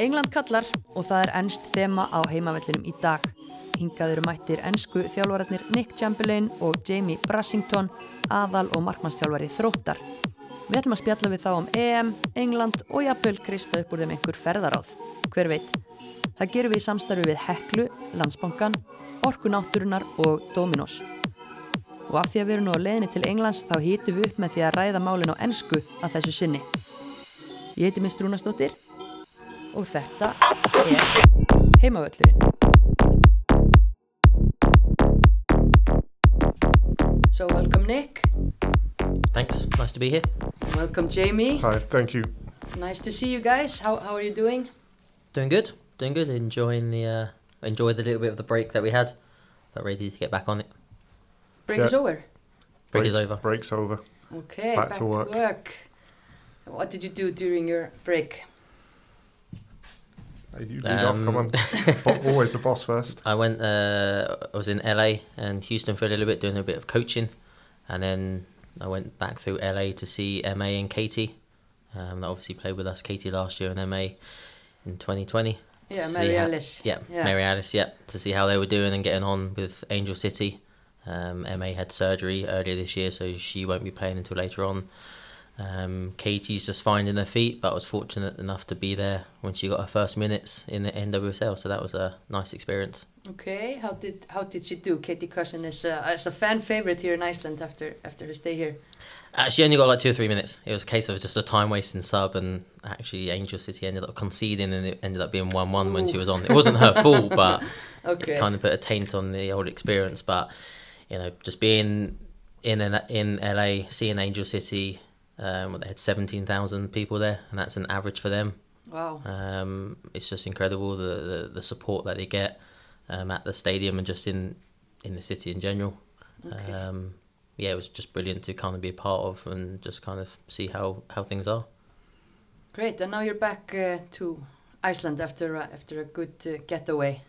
England kallar og það er ennst þema á heimavellinum í dag. Hingað eru mættir ennsku þjálfararnir Nick Chamberlain og Jamie Brassington, aðal og markmannstjálfari þróttar. Við ætlum að spjalla við þá um EM, England og jafnvel kristað upp úr þeim einhver ferðaráð. Hver veit? Það gerum við í samstarfi við Heklu, Landsbankan, Orkunátturunar og Dominos. Og af því að við erum nú á leiðinni til Englands þá hýtum við upp með því að ræða málin á ennsku að þessu sinni. Ég heiti Mist Rúnastóttir og þetta er heimavöllurinn. So welcome Nick, Thanks. Nice to be here. welcome Jamie. Hi, thank you. Nice to see you guys. How, how are you doing? Doing good. Doing good. Enjoying the uh, enjoyed the little bit of the break that we had, but ready to get back on it. Break Yeah. is over. Break is Break- over. Break's over. Okay, Back back, to to, work. work. What did you do during your break? Hey, You lead off, come Um, on. Bo- Always the boss first. I went. Uh, I was in LA and Houston for a little bit, doing a bit of coaching, and then I went back through LA to see Ma and Katie. Um, that obviously played with us, Katie last year and Ma in 2020. Yeah, See Mary how- Alice. Yeah, Yeah. Mary Alice. Yeah, to see how they were doing and getting on with Angel City. Um, Ma had surgery earlier this year, so she won't be playing until later on. Um, Katie's just finding her feet, but I was fortunate enough to be there when she got her first minutes in the NWSL, so that was a nice experience. Okay, how did how did she do? Katie Cousin is uh, is a fan favorite here in Iceland after after her stay here. Uh, she only got like two or three minutes. It was a case of just a time wasting sub, and actually Angel City ended up conceding, and it ended up being one-one when she was on. It wasn't her fault, but Okay. it kind of put a taint on the old experience. But you know, just being in in LA, seeing Angel City, um, they had seventeen thousand people there, and that's an average for them. Wow. Um, it's just incredible the, the, the support that they get um, at the stadium and just in in the city in general. Okay. Um, yeah, it was just brilliant to kind of be a part of and just kind of see how, how things are. Great. And now you're back uh, to Iceland after uh, after a good uh, getaway.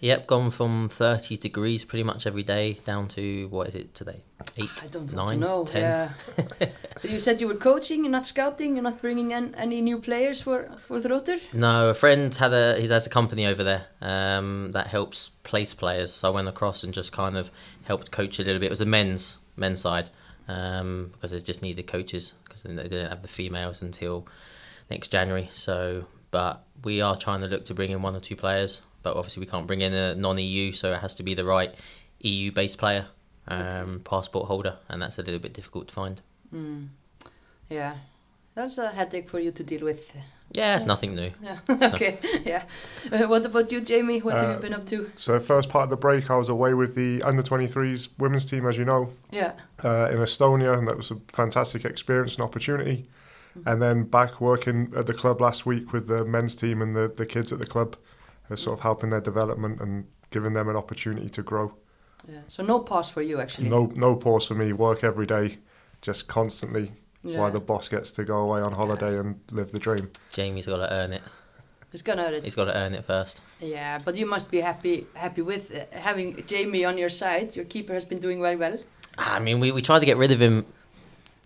Yep, gone from 30 degrees pretty much every day down to what is it today? Eight, I don't nine, know. 10. Yeah. you said you were coaching, you're not scouting, you're not bringing in any new players for for Þróttur? No, a friend had a he has a company over there um, that helps place players. So I went across and just kind of helped coach a little bit. It was the men's men's side um, because they just needed coaches because they didn't have the females until next January. So, but we are trying to look to bring in one or two players. But obviously we can't bring in a non-EU, so it has to be the right EU-based player, um, passport holder, and that's a little bit difficult to find. Mm. Yeah. That's a headache for you to deal with. Yeah, it's nothing new. Yeah. okay. Yeah. Uh, what about you, Jamie? What have you Uh, been up to? So, first part of the break, I was away with the under 23s women's team, as you know, Yeah. uh, in Estonia, and that was a fantastic experience and opportunity. And then back working at the club last week with the men's team and the, the kids at the club, uh, sort of helping their development and giving them an opportunity to grow. Yeah. So no pause for you actually. No, no pause for me. Work every day, just constantly, Yeah. while the boss gets to go away on holiday and live the dream. Jamie's got to earn it. He's gonna earn it. He's got to earn it first. Yeah, but you must be happy happy with uh, having Jamie on your side. Your keeper has been doing very well. I mean, we, we tried to get rid of him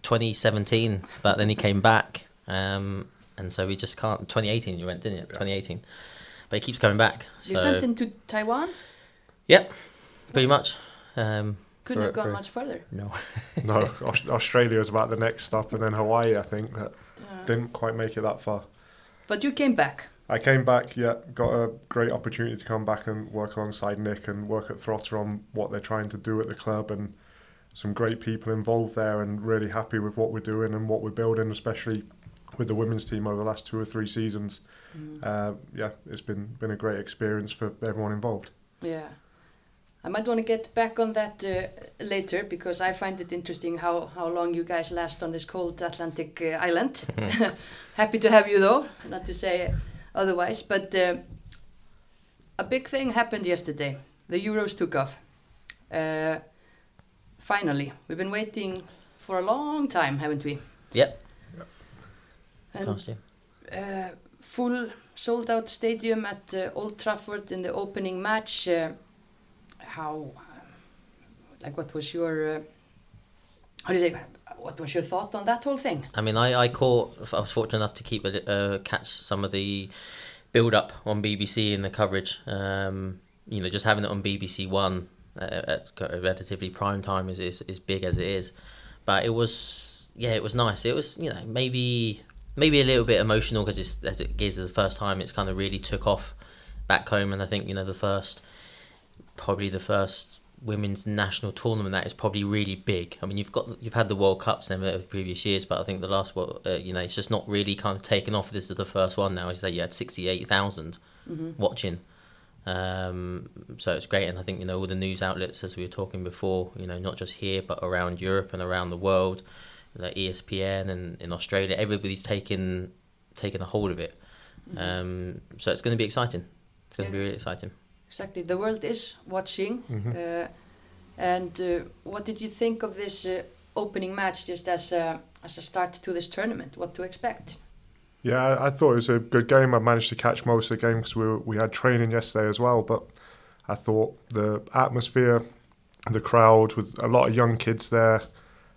2017, but then he came back. Um, and so we just can't. 2018, you went, didn't you? 2018. But he keeps coming back. You sent him to Taiwan. Yep, pretty much. Um, Couldn't For- have gone for- much further. no. No, Australia was about the next stop, and then Hawaii. I think that Yeah. didn't quite make it that far. But you came back. I came back, yeah, got a great opportunity to come back and work alongside Nick and work at Þróttur on what they're trying to do at the club and some great people involved there and really happy with what we're doing and what we're building, especially with the women's team over the last two or three seasons. Uh, yeah, it's been been a great experience for everyone involved. Yeah. I might want to get back on that uh, later because I find it interesting how, how long you guys last on this cold Atlantic uh, island. Happy to have you though, not to say otherwise. But uh, a big thing happened yesterday. The Euros took off. Uh, finally, we've been waiting for a long time, haven't we? Yep. And yeah. uh, full sold out stadium at uh, Old Trafford in the opening match. How, like, what was your, uh, how do you say, what was your thought on that whole thing? I mean, I, I caught. I was fortunate enough to keep a, uh, catch some of the build up on BBC and the coverage. Um, you know, just having it on BBC One uh, at relatively prime time is, is is big as it is. But it was yeah, it was nice. It was you know maybe maybe a little bit emotional because it's as it is the first time it's kind of really took off back home, and I think you know the first probably the first women's national tournament that is probably really big. I mean, you've got you've had the World Cups and the previous years, but I think the last one, uh, you know, it's just not really kind of taken off. This is the first one now. Is that you had sixty eight thousand mm-hmm. watching. Um, so it's great, and I think you know all the news outlets, as we were talking before, you know, not just here but around Europe and around the world, like ESPN and in Australia, everybody's taking taking a hold of it. Mm-hmm. Um, so it's going to be exciting. It's going yeah. to be really exciting. Exactly, the world is watching. Mm-hmm. Uh, and uh, what did you think of this uh, opening match, just as a, as a start to this tournament? What to expect? Yeah, I thought it was a good game. I managed to catch most of the game because we were, we had training yesterday as well. But I thought the atmosphere, the crowd, with a lot of young kids there,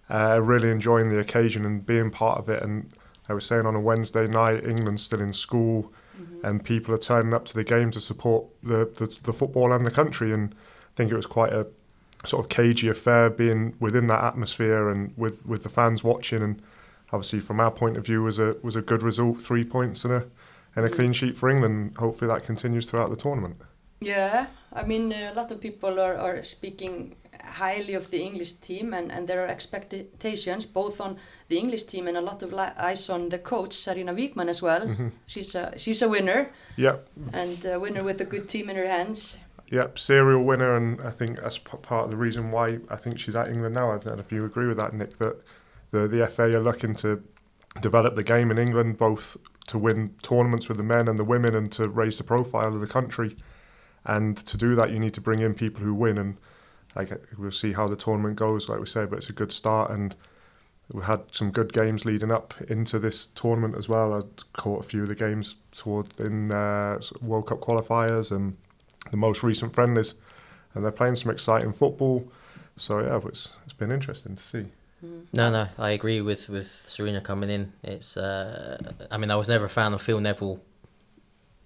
uh, really enjoying the occasion and being part of it. And I was saying on a Wednesday night, England's still in school mm-hmm. and people are turning up to the game to support the, the, the football and the country. And I think it was quite a sort of cagey affair being within that atmosphere and with, with the fans watching. And obviously, from our point of view, was a was a good result, three points and a and a mm. clean sheet for England. Hopefully, that continues throughout the tournament. Yeah, I mean, a lot of people are, are speaking highly of the English team, and, and there are expectations both on the English team and a lot of eyes on the coach Sarina Wiegman as well. Mm -hmm. She's a she's a winner. Yeah. And a winner with a good team in her hands. Yep, serial winner, and I think that's part of the reason why I think she's at England now. I don't know if you agree with that, Nick. That the the FA are looking to develop the game in England, both to win tournaments with the men and the women, and to raise the profile of the country. And to do that, you need to bring in people who win and like we'll see how the tournament goes, like we say, but it's a good start and we had some good games leading up into this tournament as well. I caught a few of the games toward in uh, World Cup qualifiers and the most recent friendlies, and they're playing some exciting football. So yeah, it's it's been interesting to see. Mm. No, no, I agree with with Sarina coming in. It's, uh, I mean, I was never a fan of Phil Neville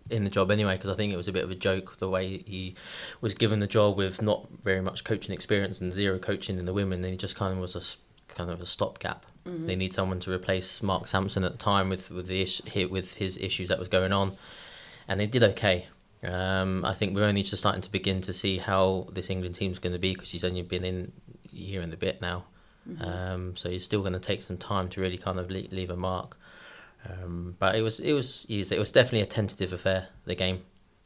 in the job anyway because I think it was a bit of a joke the way he was given the job with not very much coaching experience and zero coaching in the women. And he just kind of was a kind of a stopgap. Mm-hmm. They need someone to replace Mark Sampson at the time with with the issue, with his issues that was going on, and they did okay. Um, I think we're only just starting to begin to see how this England team's going to be because he's only been in here in a bit now. Mm-hmm. Um, so he's still going to take some time to really kind of leave a mark. Um, but it was it was it was definitely a tentative affair. The game,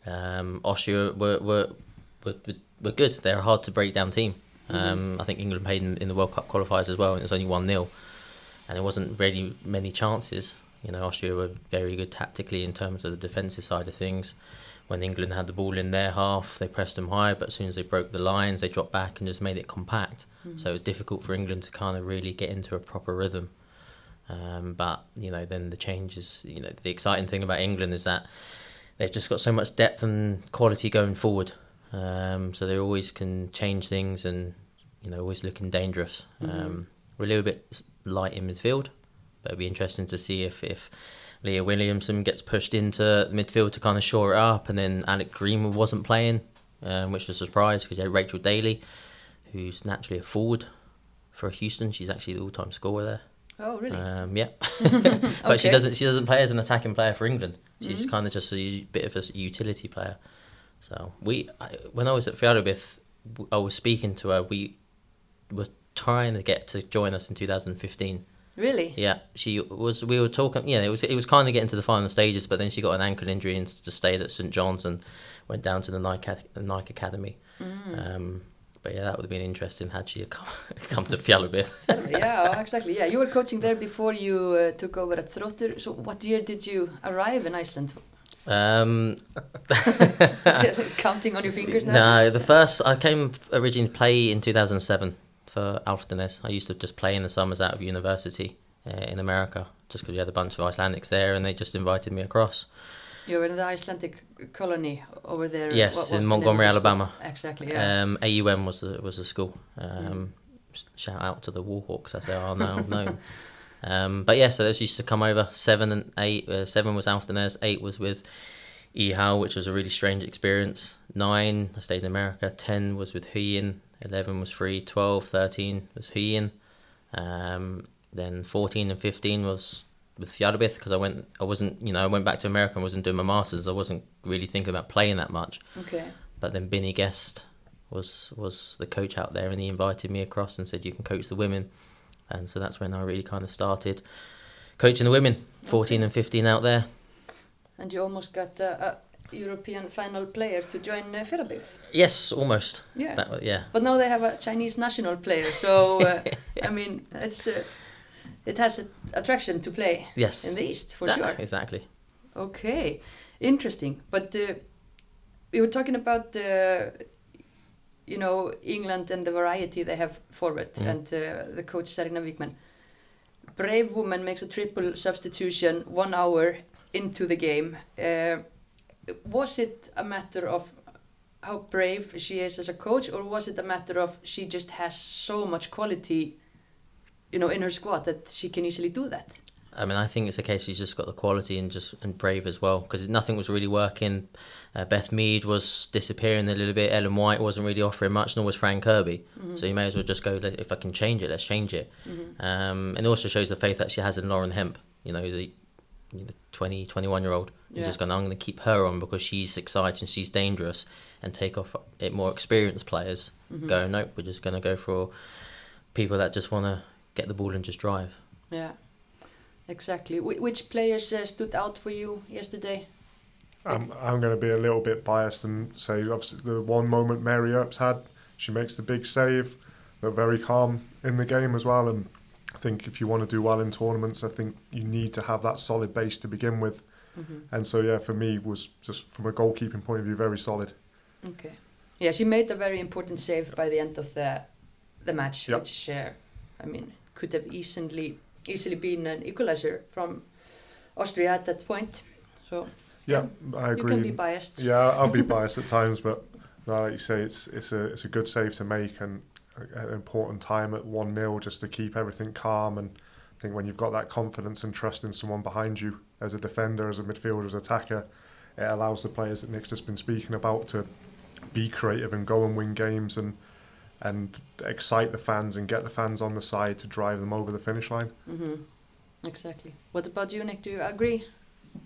um, Austria were, were were were good. They're a hard to break down team. Mm-hmm. Um, I think England played in, in, the World Cup qualifiers as well, and it was only one 0 and there wasn't really many chances. You know, Austria were very good tactically in terms of the defensive side of things. When England had the ball in their half, they pressed them high, but as soon as they broke the lines, they dropped back and just made it compact. Mm-hmm. So it was difficult for England to kind of really get into a proper rhythm. Um, but you know, then the changes. You know, the exciting thing about England is that they've just got so much depth and quality going forward. Um, so they always can change things and you know always looking dangerous. Mm-hmm. Um, we're a little bit light in midfield, but it'll be interesting to see if if Leah Williamson gets pushed into midfield to kind of shore it up, and then Alex Greenwood wasn't playing, um, which was a surprise because you had Rachel Daly, who's naturally a forward for Houston. She's actually the all-time scorer there. Oh, really? Um, yeah, but okay. she doesn't. She doesn't play as an attacking player for England. She's mm-hmm. kind of just a bit of a utility player. So we, I, when I was at Fjarðabyggð, I was speaking to her. We were trying to get to join us in 2015. Really? Yeah, she was. We were talking. Yeah, it was. It was kind of getting to the final stages, but then she got an ankle injury and just stayed at St John's and went down to the Nike, Nike Academy. Mm. Um, but yeah, that would have been interesting had she come, come to Fjarðabyggð. yeah, exactly. Yeah, you were coaching there before you uh, took over at Þróttur. So, what year did you arrive in Iceland? Um, Counting on your fingers now. No, the first I came originally to play in 2007 for Álftanes. I used to just play in the summers out of university uh, in America, just because we had a bunch of Icelandics there, and they just invited me across. You were in the Icelandic colony over there. Yes, in Montgomery, Alabama. Exactly. Yeah. Um, AUM was the was the school. Um, mm. Shout out to the Warhawks as they are now known. Um, but yeah, so those used to come over. Seven and eight. Uh, seven was Álftanes. Eight was with EHAL, which was a really strange experience. Nine, I stayed in America. Ten was with Huginn. Eleven was free. Twelve, thirteen was Huginn. Um, then 14 and 15 was with Fjarðabyggð because I went, I wasn't, you know, I went back to America and wasn't doing my masters. I wasn't really thinking about playing that much. Okay. But then Binny Guest was was the coach out there, and he invited me across and said you can coach the women, and so that's when I really kind of started coaching the women, 14 and 15 out there. And you almost got uh, a European final player to join uh, Fjallabith. Yes, almost. Yeah. That, yeah. But now they have a Chinese national player, so uh, I mean, it's uh, it has an attraction to play Yes. in the East for Yeah, sure. Exactly. Okay, interesting. But uh, we were talking about the, you know, England and the variety they have forward, Mm. and uh, the coach Sarina Wiegman. Brave woman makes a triple substitution one hour into the game. Uh, was it a matter of how brave she is as a coach, or was it a matter of she just has so much quality, you know, in her squad that she can easily do that? I mean, I think it's a case she's just got the quality and just and brave as well because nothing was really working. Uh, Beth Mead was disappearing a little bit. Ellen White wasn't really offering much, nor was Fran Kirby. So you may as well just go. If I can change it, let's change it. Um, and it also shows the faith that she has in Lauren Hemp. You know, the, the 20, 21 year old. You're Yeah. just going. I'm going to keep her on because she's exciting, she's dangerous, and take off it more experienced players. Go nope. We're just going to go for people that just want to get the ball and just drive. Yeah, exactly. Wh- which players uh, stood out for you yesterday? I'm, I'm going to be a little bit biased and say obviously the one moment Mary Earps had, she makes the big save. They're very calm in the game as well. And I think if you want to do well in tournaments, I think you need to have that solid base to begin with. And so, yeah, for me, was just from a goalkeeping point of view, very solid. Okay. Yeah, she made a very important save by the end of the the match, Yep. which uh, I mean could have easily easily been an equalizer from Austria at that point. So Yeah, I agree. you can be biased. Yeah, I'll be biased at times, but no, like you say, it's it's a it's a good save to make and an important time at one 0 just to keep everything calm. And I think when you've got that confidence and trust in someone behind you as a defender, as a midfielder, as an attacker, it allows the players that Nick's just been speaking about to be creative and go and win games and and excite the fans and get the fans on the side to drive them over the finish line. hmm Exactly. What about you, Nick? Do you agree?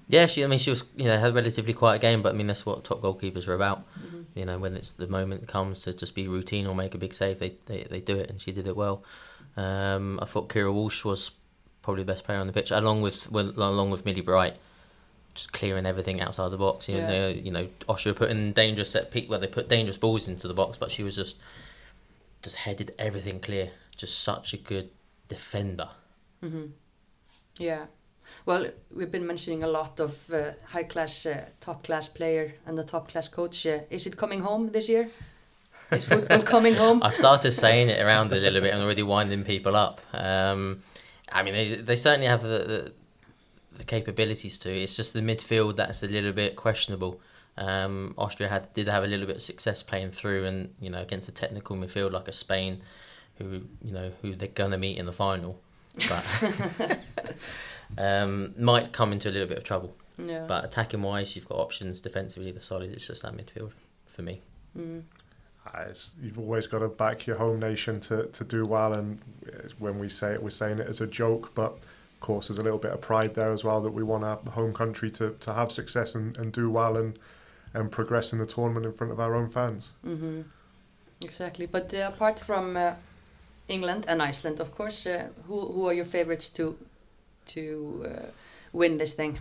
Yeah, she. I mean, she was. You know, had a relatively quiet game, but I mean, that's what top goalkeepers are about. Mhm. You know, when it's the moment comes to just be routine or make a big save, they they, they do it, and she did it well. Um, I thought Keira Walsh was probably the best player on the pitch, along with well, along with Millie Bright, just clearing everything outside the box. You Yeah. know, you know, Austria put in dangerous set pick where they put dangerous balls into the box, but she was just just headed everything clear. Just such a good defender. hmm Yeah. Well, we've been mentioning a lot of uh, high class, uh, top class player and the top class coach. Uh, is it coming home this year? Is football coming home? I've started saying it around a little bit and already winding people up. Um, I mean, they, they certainly have the, the the capabilities to. It's just the midfield that's a little bit questionable. Um, Austria had did have a little bit of success playing through, and you know against a technical midfield like a Spain, who you know who they're gonna meet in the final, but um, might come into a little bit of trouble. Yeah. But attacking wise, you've got options. Defensively, they're solid. It's just that midfield for me. Mm. Uh, It's, you've always got to back your home nation to, to do well, and uh, when we say it, we're saying it as a joke, but of course there's a little bit of pride there as well that we want our home country to, to have success and, and do well and and progress in the tournament in front of our own fans. hmm Exactly. But uh, apart from uh, England and Iceland, of course, uh, who who are your favorites to to uh, win this thing?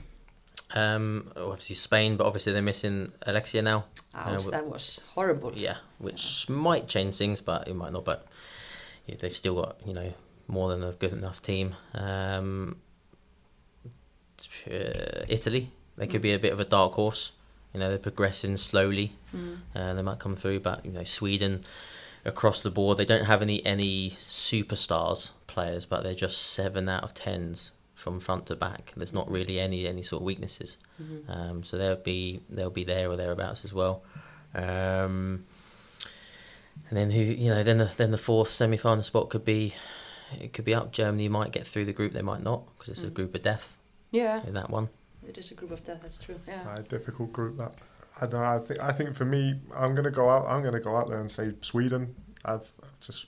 Um, obviously Spain, but obviously they're missing Alexia now. Ouch, w- that was horrible. Yeah, which might change things, but it might not. But yeah, they've still got you know more than a good enough team. Um, uh, Italy, they could be a bit of a dark horse. You know, they're progressing slowly. Mm. Uh, they might come through, but you know, Sweden across the board, they don't have any any superstars players, but they're just seven out of tens from front to back. There's not really any any sort of weaknesses. Mhm. Um, so they'll be they'll be there or thereabouts as well. Um, and then who you know then the then the fourth semi final spot could be it could be up. Germany might get through the group, they might not because it's a Mm. group of death Yeah. in that one. It is a group of death. That's true. Yeah. A difficult group that. I don't. know, I think. I think for me, I'm gonna go out. I'm gonna go out there and say Sweden. I've, I've just.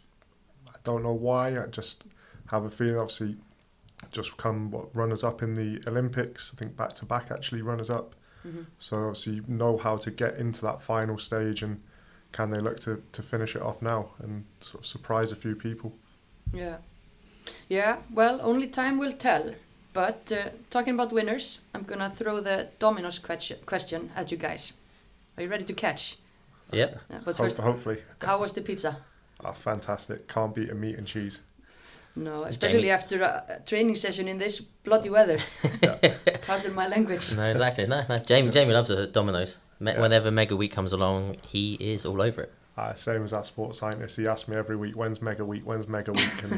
I don't know why. I just have a feeling. Obviously, just come what runners up in the Olympics. I think back to back actually runners up. Mhm. So obviously you know how to get into that final stage and can they look to, to finish it off now and sort of surprise a few people. Yeah. Yeah, well, only time will tell. But uh, talking about winners, I'm gonna throw the Domino's question, question at you guys. Are you ready to catch? Yep. Yeah, but Ho- first, hopefully, how was the pizza? oh, fantastic. Can't beat a meat and cheese. No, especially after a a training session in this bloody weather. Pardon my language. No, exactly. No, no. Jamie, Jamie loves a Domino's. Me- Yeah. Whenever Mega Week comes along, he is all over it. Uh, same as our sports scientist. He asks me every week, when's Mega Week? When's Mega Week? And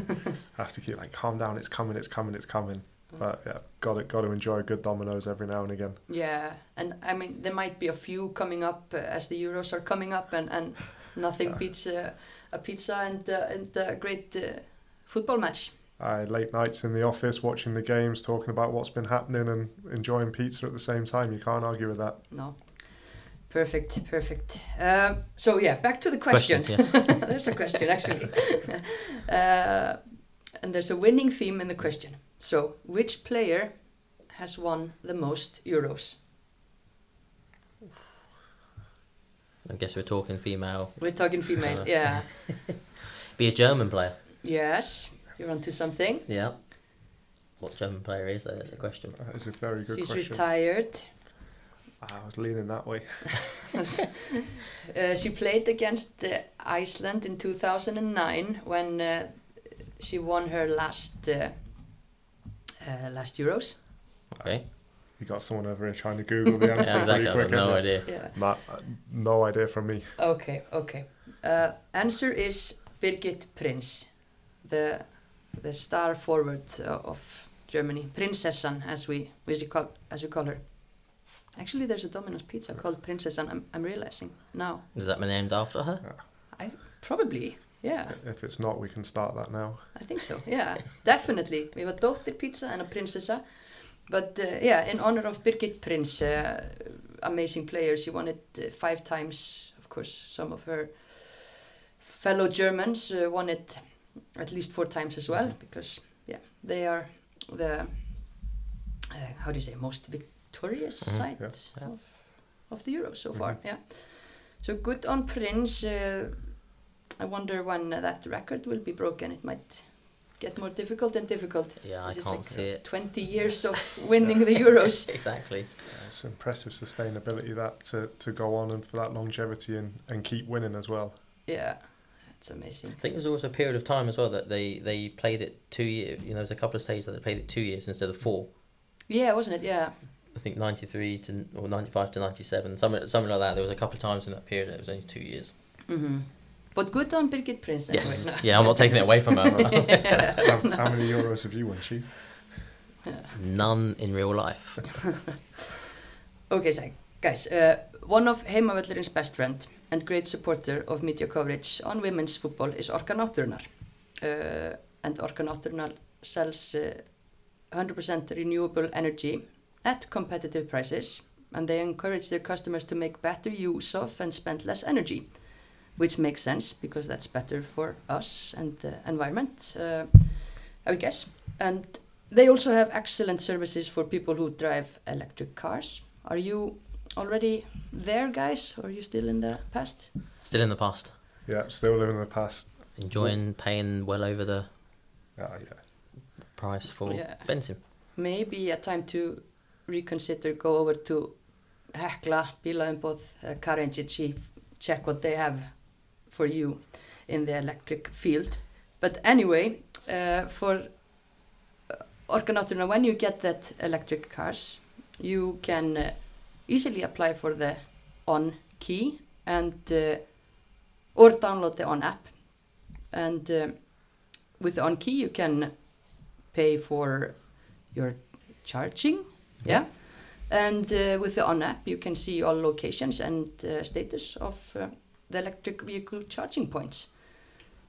I have to keep like, calm down. It's coming. It's coming. It's coming. But yeah, got to got to enjoy good Domino's every now and again. Yeah, and I mean there might be a few coming up uh, as the Euros are coming up, and, and nothing Yeah. beats uh, a pizza and uh, and a great uh, football match. Uh, late nights in the office watching the games, talking about what's been happening, and enjoying pizza at the same time. You can't argue with that. No, perfect, perfect. Um, so yeah, back to the question. yeah. there's a question actually, uh, and there's a winning theme in the question. So which player has won the most Euros? I guess we're talking female. We're talking female. Uh. yeah. Be a German player. Yes, you're onto something. Yeah. What German player is that? That's a question. That is a very good She's question. retired. I was leaning that way. uh, she played against uh, Iceland in 2009 when uh, she won her last uh, uh, last Euros. Okay. You got someone over here trying to Google the Yeah, answer exactly. pretty quick. no innit? idea. Yeah. Not, no idea from me. Okay. Okay. Uh, answer is Birgit Prinz, the the star forward uh, of Germany, Prinsessan as we as we call as we call her. Actually, there's a Domino's pizza called Prinsessan. I'm, I'm realizing now. Is that my named after her? I Probably. Yeah. If it's not, we can start that now. I think so. Yeah, definitely. We have a Dóttir pizza and a Prinsessa. But uh, yeah, in honor of Birgit Prinz, uh, amazing player. She won it uh, five times. Of course, some of her fellow Germans uh, won it at least four times as well. Because yeah, they are the uh, how do you say most victorious Mhm, side yeah. of of the Euros so far. Yeah. So good on Prinz. I wonder when uh, that record will be broken. It might get more difficult and difficult. Yeah, I It's just can't like see it. 20 years of winning the Euros. exactly. It's impressive sustainability that to, to go on and for that longevity and, and keep winning as well. Yeah, it's amazing. I think there was also a period of time as well that they, they played it two years. You know, there's a couple of stages that they played it two years instead of four. Yeah, wasn't it? Yeah. I think 93 to or 95 to 97, something, something like that. There was a couple of times in that period that it was only two years. hmm But good on Birgit Prince. Anyway. Yes. No. Yeah, I'm not taking it away from her. how, how many euros have you won, Chief? None in real life. Okay, so guys, uh, one of Heimavöllurins best friend and great supporter of media coverage on women's football is Orka Náttúrunnar. Uh, and Orka Náttúrunnar sells uh, 100% renewable energy at competitive prices and they encourage their customers to make better use of and spend less energy, which makes sense because that's better for us and the environment, uh, I would guess. And they also have excellent services for people who drive electric cars. Are you already there, guys, or are you still in the past? Still in the past. Yeah, still living in the past. Enjoying paying well over the Ah, yeah. price for Yeah. benzene. Maybe a time to reconsider, go over to Hekla, Bílaumboð, uh, Car Agency, check what they have for you in the electric field. But anyway, uh, for uh, when you get that electric cars, you can uh, easily apply for the on key and uh, or download the on app. And uh, with the on key, you can pay for your charging. Yeah. And uh, with the on app, you can see all locations and uh, status of uh, the electric vehicle charging points.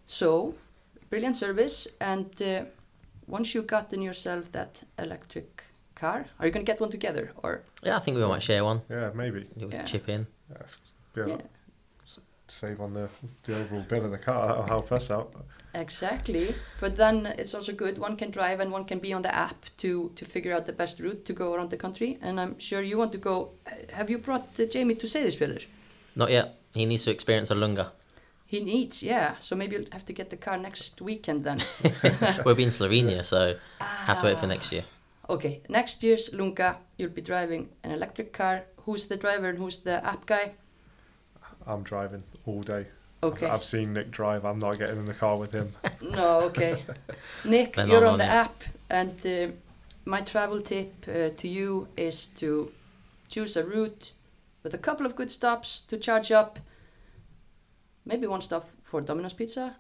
So, brilliant service. And uh, once you've gotten yourself that electric car? Are you gonna get one together or? Yeah, I think we might share one. Yeah, maybe. You'll Yeah. chip in. Be Yeah. save on the, the overall bill of the car. That'll help us out. Exactly, but then it's also good. One can drive and one can be on the app to to figure out the best route to go around the country. And I'm sure you want to go. Have you brought uh, Jamie to Seyðisfjörður? Not yet. He needs to experience a lunga. He needs, yeah. So maybe you'll have to get the car next weekend then. we'll be in Slovenia, so have to wait for next year. Okay, next year's Lunga, you'll be driving an electric car. Who's the driver and who's the app guy? I'm driving all day. Okay. I've seen Nick drive. I'm not getting in the car with him. No, okay. Nick, Then you're on on the it. app, and uh, my travel tip uh, to you is to choose a route with a couple of good stops to charge up. Maybe one stop for Domino's Pizza,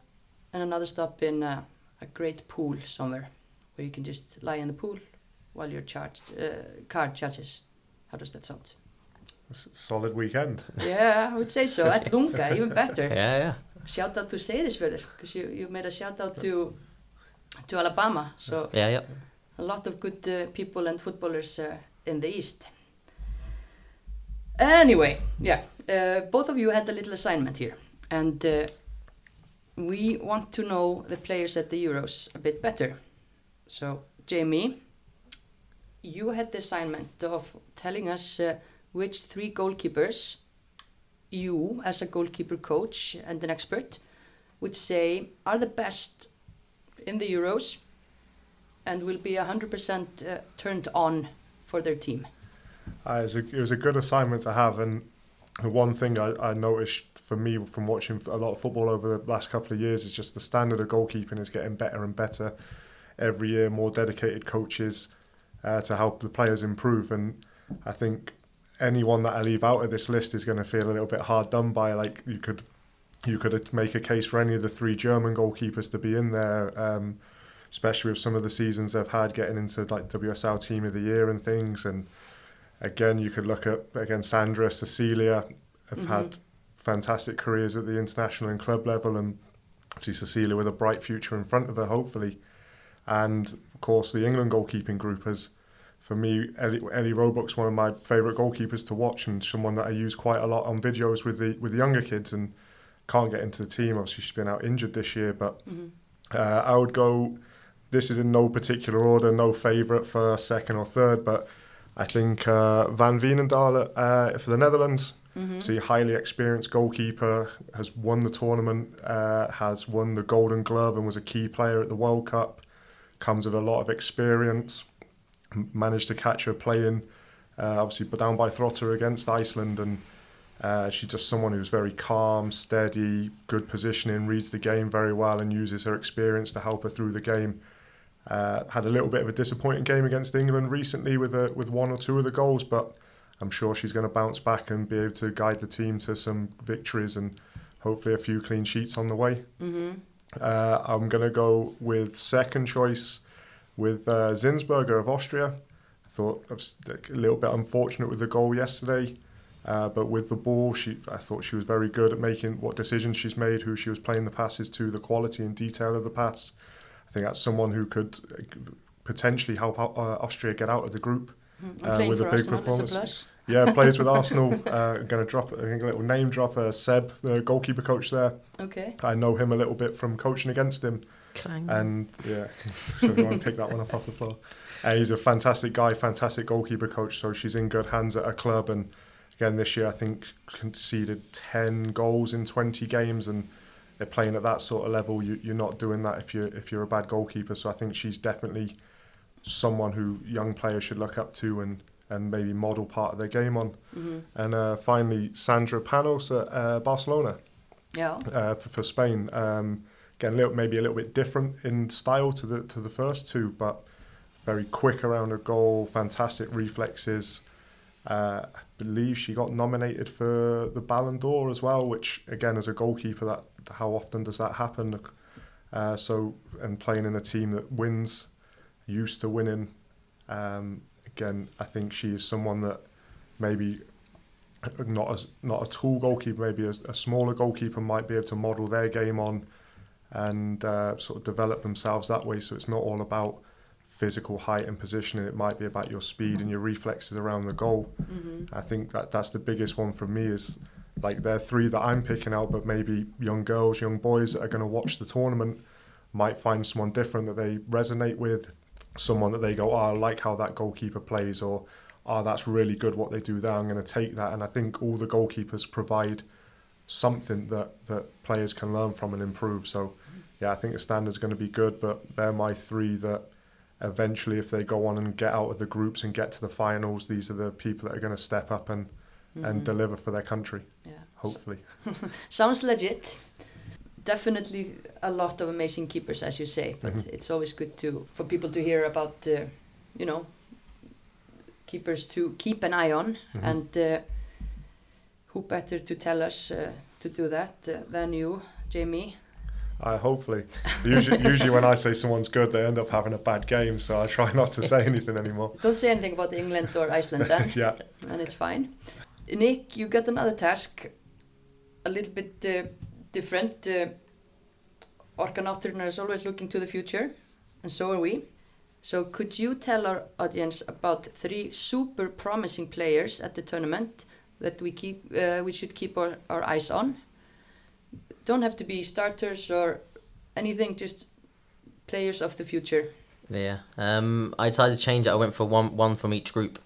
and another stop in uh, a great pool somewhere, where you can just lie in the pool while your charged uh, car charges. How does that sound? S- Solid weekend. Yeah, I would say so. At Lunga, even better. Yeah, yeah. Shout out to Seyðisfjörður, because you, you made a shout out to to Alabama. So Yeah, yeah. a lot of good uh, people and footballers uh, in the East. Anyway, yeah, uh, both of you had a little assignment here, and uh, we want to know the players at the Euros a bit better. So, Jamie, you had the assignment of telling us uh, which three goalkeepers you, as a goalkeeper coach and an expert, would say are the best in the Euros and will be 100% uh, turned on for their team. Uh, it, was a, it was a good assignment to have, and the one thing I, I noticed for me from watching a lot of football over the last couple of years is just the standard of goalkeeping is getting better and better every year. More dedicated coaches uh, to help the players improve, and I think anyone that I leave out of this list is going to feel a little bit hard done by. Like you could, you could make a case for any of the three German goalkeepers to be in there. Um, especially with some of the seasons they've had getting into like WSL Team of the Year and things, and again, you could look at again Sandra, Cecilia have Mhm. had fantastic careers at the international and club level, and see Cecilia with a bright future in front of her, hopefully. And of course, the England goalkeeping group has, for me, Ellie, Ellie Roebuck's one of my favourite goalkeepers to watch, and someone that I use quite a lot on videos with the with the younger kids, and can't get into the team. Obviously, she's been out injured this year, but Mhm. uh, I would go. This is in no particular order, no favourite first, second, or third, but I think uh, Van Veenendaal uh, for the Netherlands. Mhm. So, a highly experienced goalkeeper has won the tournament, uh, has won the Golden Glove, and was a key player at the World Cup. Comes with a lot of experience. Managed to catch her playing, uh, obviously, but down by Þróttur against Iceland, and uh, she's just someone who's very calm, steady, good positioning, reads the game very well, and uses her experience to help her through the game. Uh, had a little bit of a disappointing game against England recently with a, with one or two of the goals, but I'm sure she's going to bounce back and be able to guide the team to some victories and hopefully a few clean sheets on the way. Mhm. Uh, I'm going to go with second choice with uh, Zinsberger of Austria. I thought it was a little bit unfortunate with the goal yesterday, uh, but with the ball, she I thought she was very good at making what decisions she's made, who she was playing the passes to, the quality and detail of the pass. I think that's someone who could uh, potentially help out, uh, Austria get out of the group. Mhm. Uh, with a big Arsenal is a performance. Yeah, plays with Arsenal. Uh, going to drop I think a little name drop. Uh, Seb, the goalkeeper coach there. Okay. I know him a little bit from coaching against him. Clang. And yeah, so everyone pick that one up off the floor. And he's a fantastic guy, fantastic goalkeeper coach. So she's in good hands at her club. And again, this year I think conceded ten goals in twenty games, and they're playing at that sort of level. You, you're not doing that if you're if you're a bad goalkeeper. So I think she's definitely someone who young players should look up to and and maybe model part of their game on. Mhm. And uh, finally, Sandra Panos at uh, Barcelona Yeah. uh, for, for Spain. Um, again, a little, maybe a little bit different in style to the to the first two, but very quick around a goal, fantastic reflexes. Uh, I believe she got nominated for the Ballon d'Or as well, which again, as a goalkeeper, that how often does that happen? Uh, so, and playing in a team that wins, used to winning. Um, again, I think she is someone that maybe not as not a tall goalkeeper, maybe a, a smaller goalkeeper might be able to model their game on and uh, sort of develop themselves that way. So it's not all about physical height and positioning. It might be about your speed and your reflexes around the goal. Mm-hmm. I think that that's the biggest one for me is like there are three that I'm picking out, but maybe young girls, young boys that are going to watch the tournament might find someone different that they resonate with, someone that they go, oh, I like how that goalkeeper plays, or oh, that's really good what they do there. I'm going to take that, and I think all the goalkeepers provide something that that players can learn from and improve. So, yeah, I think the standard's going to be good, but they're my three that eventually, if they go on and get out of the groups and get to the finals, these are the people that are going to step up and and Mhm. deliver for their country. Yeah. Hopefully, Sounds legit. Definitely a lot of amazing keepers, as you say, but Mhm. it's always good to for people to hear about, uh, you know, keepers to keep an eye on, Mhm. and uh, who better to tell us uh, to do that uh, than you, Jamie? uh, hopefully. Usually, usually when I say someone's good, they end up having a bad game. So I try not to say anything anymore. Don't say anything about England or Iceland then, yeah, and it's fine. Nick, you got another task, a little bit uh, different. Uh, Orka Náttúrunnar is always looking to the future, and so are we. So, could you tell our audience about three super promising players at the tournament that we keep, uh, we should keep our, our eyes on? Don't have to be starters or anything, just players of the future. Yeah. Um, I decided to change it. I went for one one from each group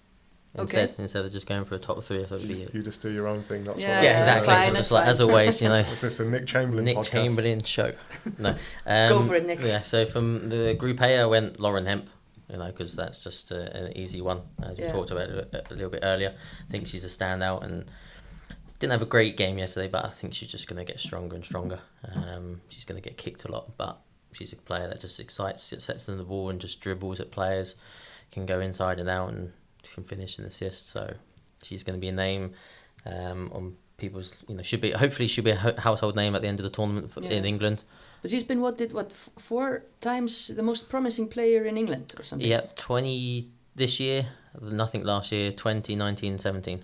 Okay. instead instead of just going for a top three. I thought it'd be you just do your own thing. That's Yeah, what yeah, I- that's exactly. fine, It's just like, as always, you know, Is this the Nik Chamberlain Nick podcast? Chamberlain show. No, um, Go for it, Nick. Yeah, so from the Group A, I went Lauren Hemp, you know, because that's just uh, an easy one, as we Yeah. talked about a, a little bit earlier. I think she's a standout and didn't have a great game yesterday, but I think she's just going to get stronger and stronger. Um, she's going to get kicked a lot, but she's a player that just excites, sets in the ball and just dribbles at players, can go inside and out and can finish and assist. So she's going to be a name um, on people's, you know, should be hopefully should be a ho- household name at the end of the tournament for, in England. But she's been what did what f- four times the most promising player in England or something. Yep, 20 this year, nothing last year, 20, 19, 17.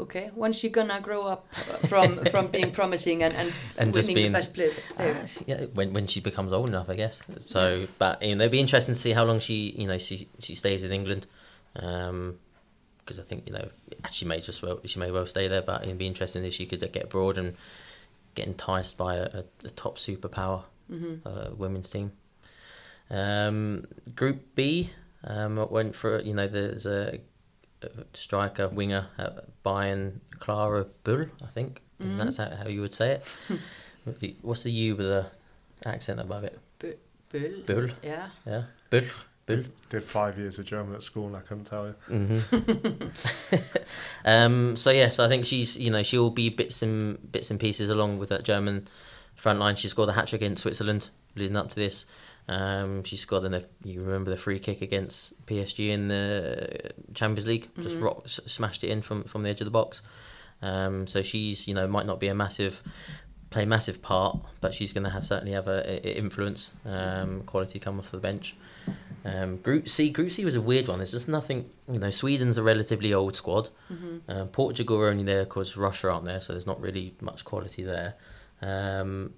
Okay, when's she gonna grow up uh, from from being promising and and, And just winning being- the best player? Uh, yeah, when when she becomes old enough, I guess. So, but you know, it'd be interesting to see how long she, you know, she she stays in England, because I think you know she may just well she may well stay there, but it'd be interesting if she could get abroad and get enticed by a, a, a top superpower hmm uh, women's team. Um, group B, um, went for you know there's a, a striker winger at Bayern, Klara Bühl, I think Mhm. and that's how, how you would say it. What's the U with the accent above it? Bull. Bull, Yeah. yeah, Bull, Bull. Did five years of German at school and I couldn't tell you. hmm um, so yes, I think she's you know she'll be bits and bits and pieces along with that German front line. She scored a hat trick against Switzerland leading up to this. Um, she scored an you remember the free kick against PSG in the Champions League, just Mhm. rock, smashed it in from from the edge of the box. Um, so she's you know might not be a massive play a massive part, but she's going to have certainly have a, a influence. Um, quality come off the bench. Um, Group C, Group C was a weird one. There's just nothing. You know, Sweden's a relatively old squad. hmm Uh, Portugal are only there because Russia aren't there, so there's not really much quality there. Um,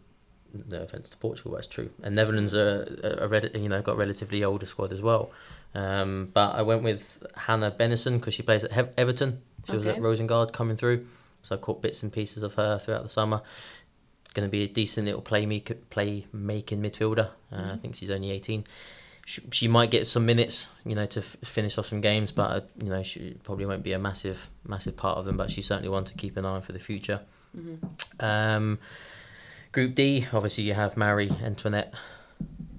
no offense to Portugal, but it's true. And Netherlands are, are, are you know got a relatively older squad as well. Um, but I went with Hanna Bennison because she plays at He- Everton. She was at Rosengard coming through, so I caught bits and pieces of her throughout the summer. Going to be a decent little play play making midfielder. Uh, I Mhm. think she's only eighteen. She, she might get some minutes, you know, to f- finish off some games, but uh, you know she probably won't be a massive massive part of them. But she's certainly one to keep an eye on for the future. hmm Um, group D, obviously you have Mary Antoinette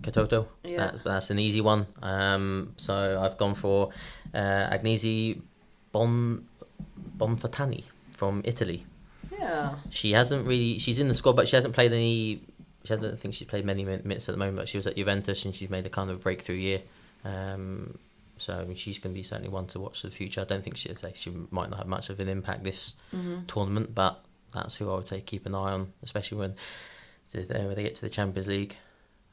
Katoto. Yeah. That's, that's an easy one. Um, so I've gone for uh, Agnese Bon Bonfantini from Italy. Yeah. She hasn't really. She's in the squad, but she hasn't played any. She hasn't. I think she's played many minutes at the moment. But she was at Juventus and she's made a kind of breakthrough year. Um, so I mean, she's going to be certainly one to watch for the future. I don't think she say she might not have much of an impact this hmm tournament, but that's who I would say keep an eye on, especially when they when they get to the Champions League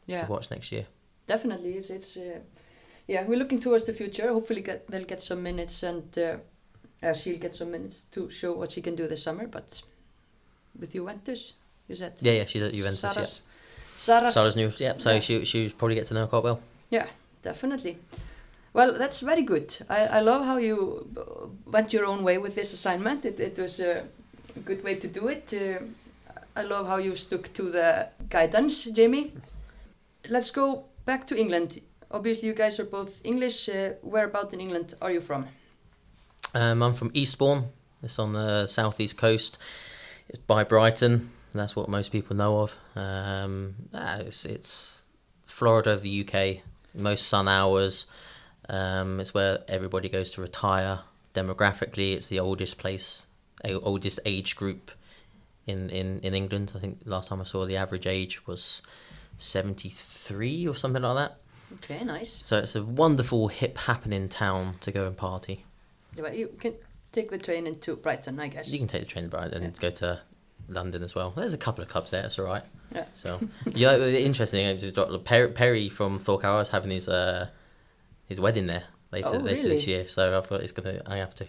Yeah. to watch next year. Definitely, it's it's. Uh, yeah, we're looking towards the future. Hopefully, get, they'll get some minutes, and uh, uh, she'll get some minutes to show what she can do this summer. But with Juventus, you said. Yeah, yeah, she's at Juventus. Sarah's, yeah, Sarah's Sarah's new. Yeah, so Yeah. she she probably get to know quite well. Yeah, definitely. Well, that's very good. I, I love how you went your own way with this assignment. It, it was a good way to do it. Uh, I love how you stuck to the guidance, Jamie. Let's go back to England. Obviously, you guys are both English. Uh, whereabout in England are you from? Um, I'm from Eastbourne. It's on the southeast coast. It's by Brighton. That's what most people know of. Um, ah, it's, it's Florida, the UK. Most sun hours. Um, it's where everybody goes to retire. Demographically, it's the oldest place, oldest age group in, in, in England. I think last time I saw the average age was 73 or something like that. Okay, nice. So it's a wonderful, hip, happening town to go and party. Yeah, you can take the train into Brighton, I guess. You can take the train to Brighton and go to London as well. There's a couple of clubs there. It's all right. Yeah. So yeah, interesting. thing is, Perry from Thorcar is having his uh, his wedding there later Oh, later really? this year. So I thought it's gonna. I have to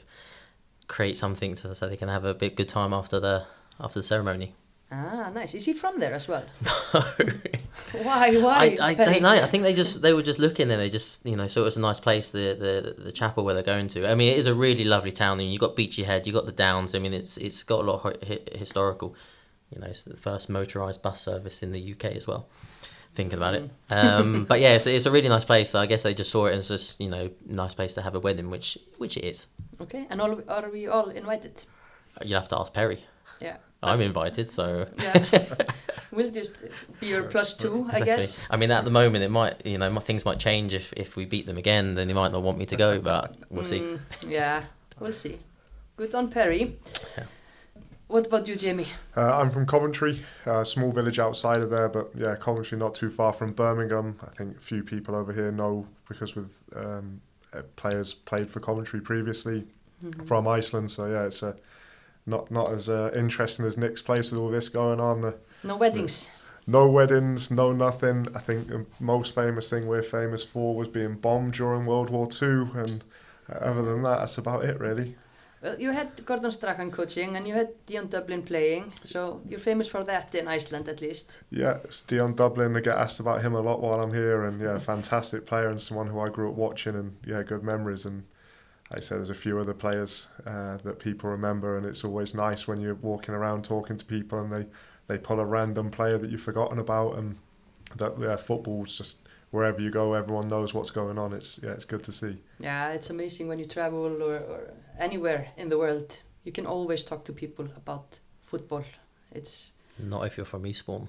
create something to, so they can have a bit good time after the after the ceremony. Ah, nice. Is he from there as well? No. Why? Why? I, I don't know. I think they just they were just looking and they just you know so it was a nice place the, the the chapel where they're going to. I mean it is a really lovely town and you got Beachy Head, you've got the Downs. I mean it's it's got a lot of hi- hi- historical. You know it's the first motorized bus service in the UK as well. Thinking about it, um, but yeah, it's, it's a really nice place. So I guess they just saw it as just you know nice place to have a wedding, which which it is. Okay, and all, are we all invited? You'll have to ask Perry. Yeah. I'm invited, so Yeah. we'll just be your plus two, I guess. I mean, at the moment, it might you know my things might change if if we beat them again. Then they might not want me to go, but we'll see. Mm, yeah, we'll see. Good on Perry. Yeah. What about you, Jamie? Uh, I'm from Coventry, a small village outside of there, but yeah, Coventry not too far from Birmingham. I think a few people over here know because with um, uh, players played for Coventry previously from Iceland. So yeah, it's uh, not not as uh, interesting as Nik's place with all this going on. No weddings. no weddings, no nothing. I think the most famous thing we're famous for was being bombed during World War Two, and other than that, that's about it really. Well, you had Gordon Strachan coaching and you had Dion Dublin playing, so you're famous for that in Iceland at least. Yeah, it's Dion Dublin. I get asked about him a lot while I'm here, and yeah, fantastic player and someone who I grew up watching, and yeah, good memories. And I said there's a few other players uh, that people remember, and it's always nice when you're walking around talking to people, and they they pull a random player that you've forgotten about, and that yeah, football's just wherever you go, everyone knows what's going on. It's yeah, it's good to see. Yeah, it's amazing when you travel or, or anywhere in the world. You can always talk to people about football. It's Not if you're from Eastbourne.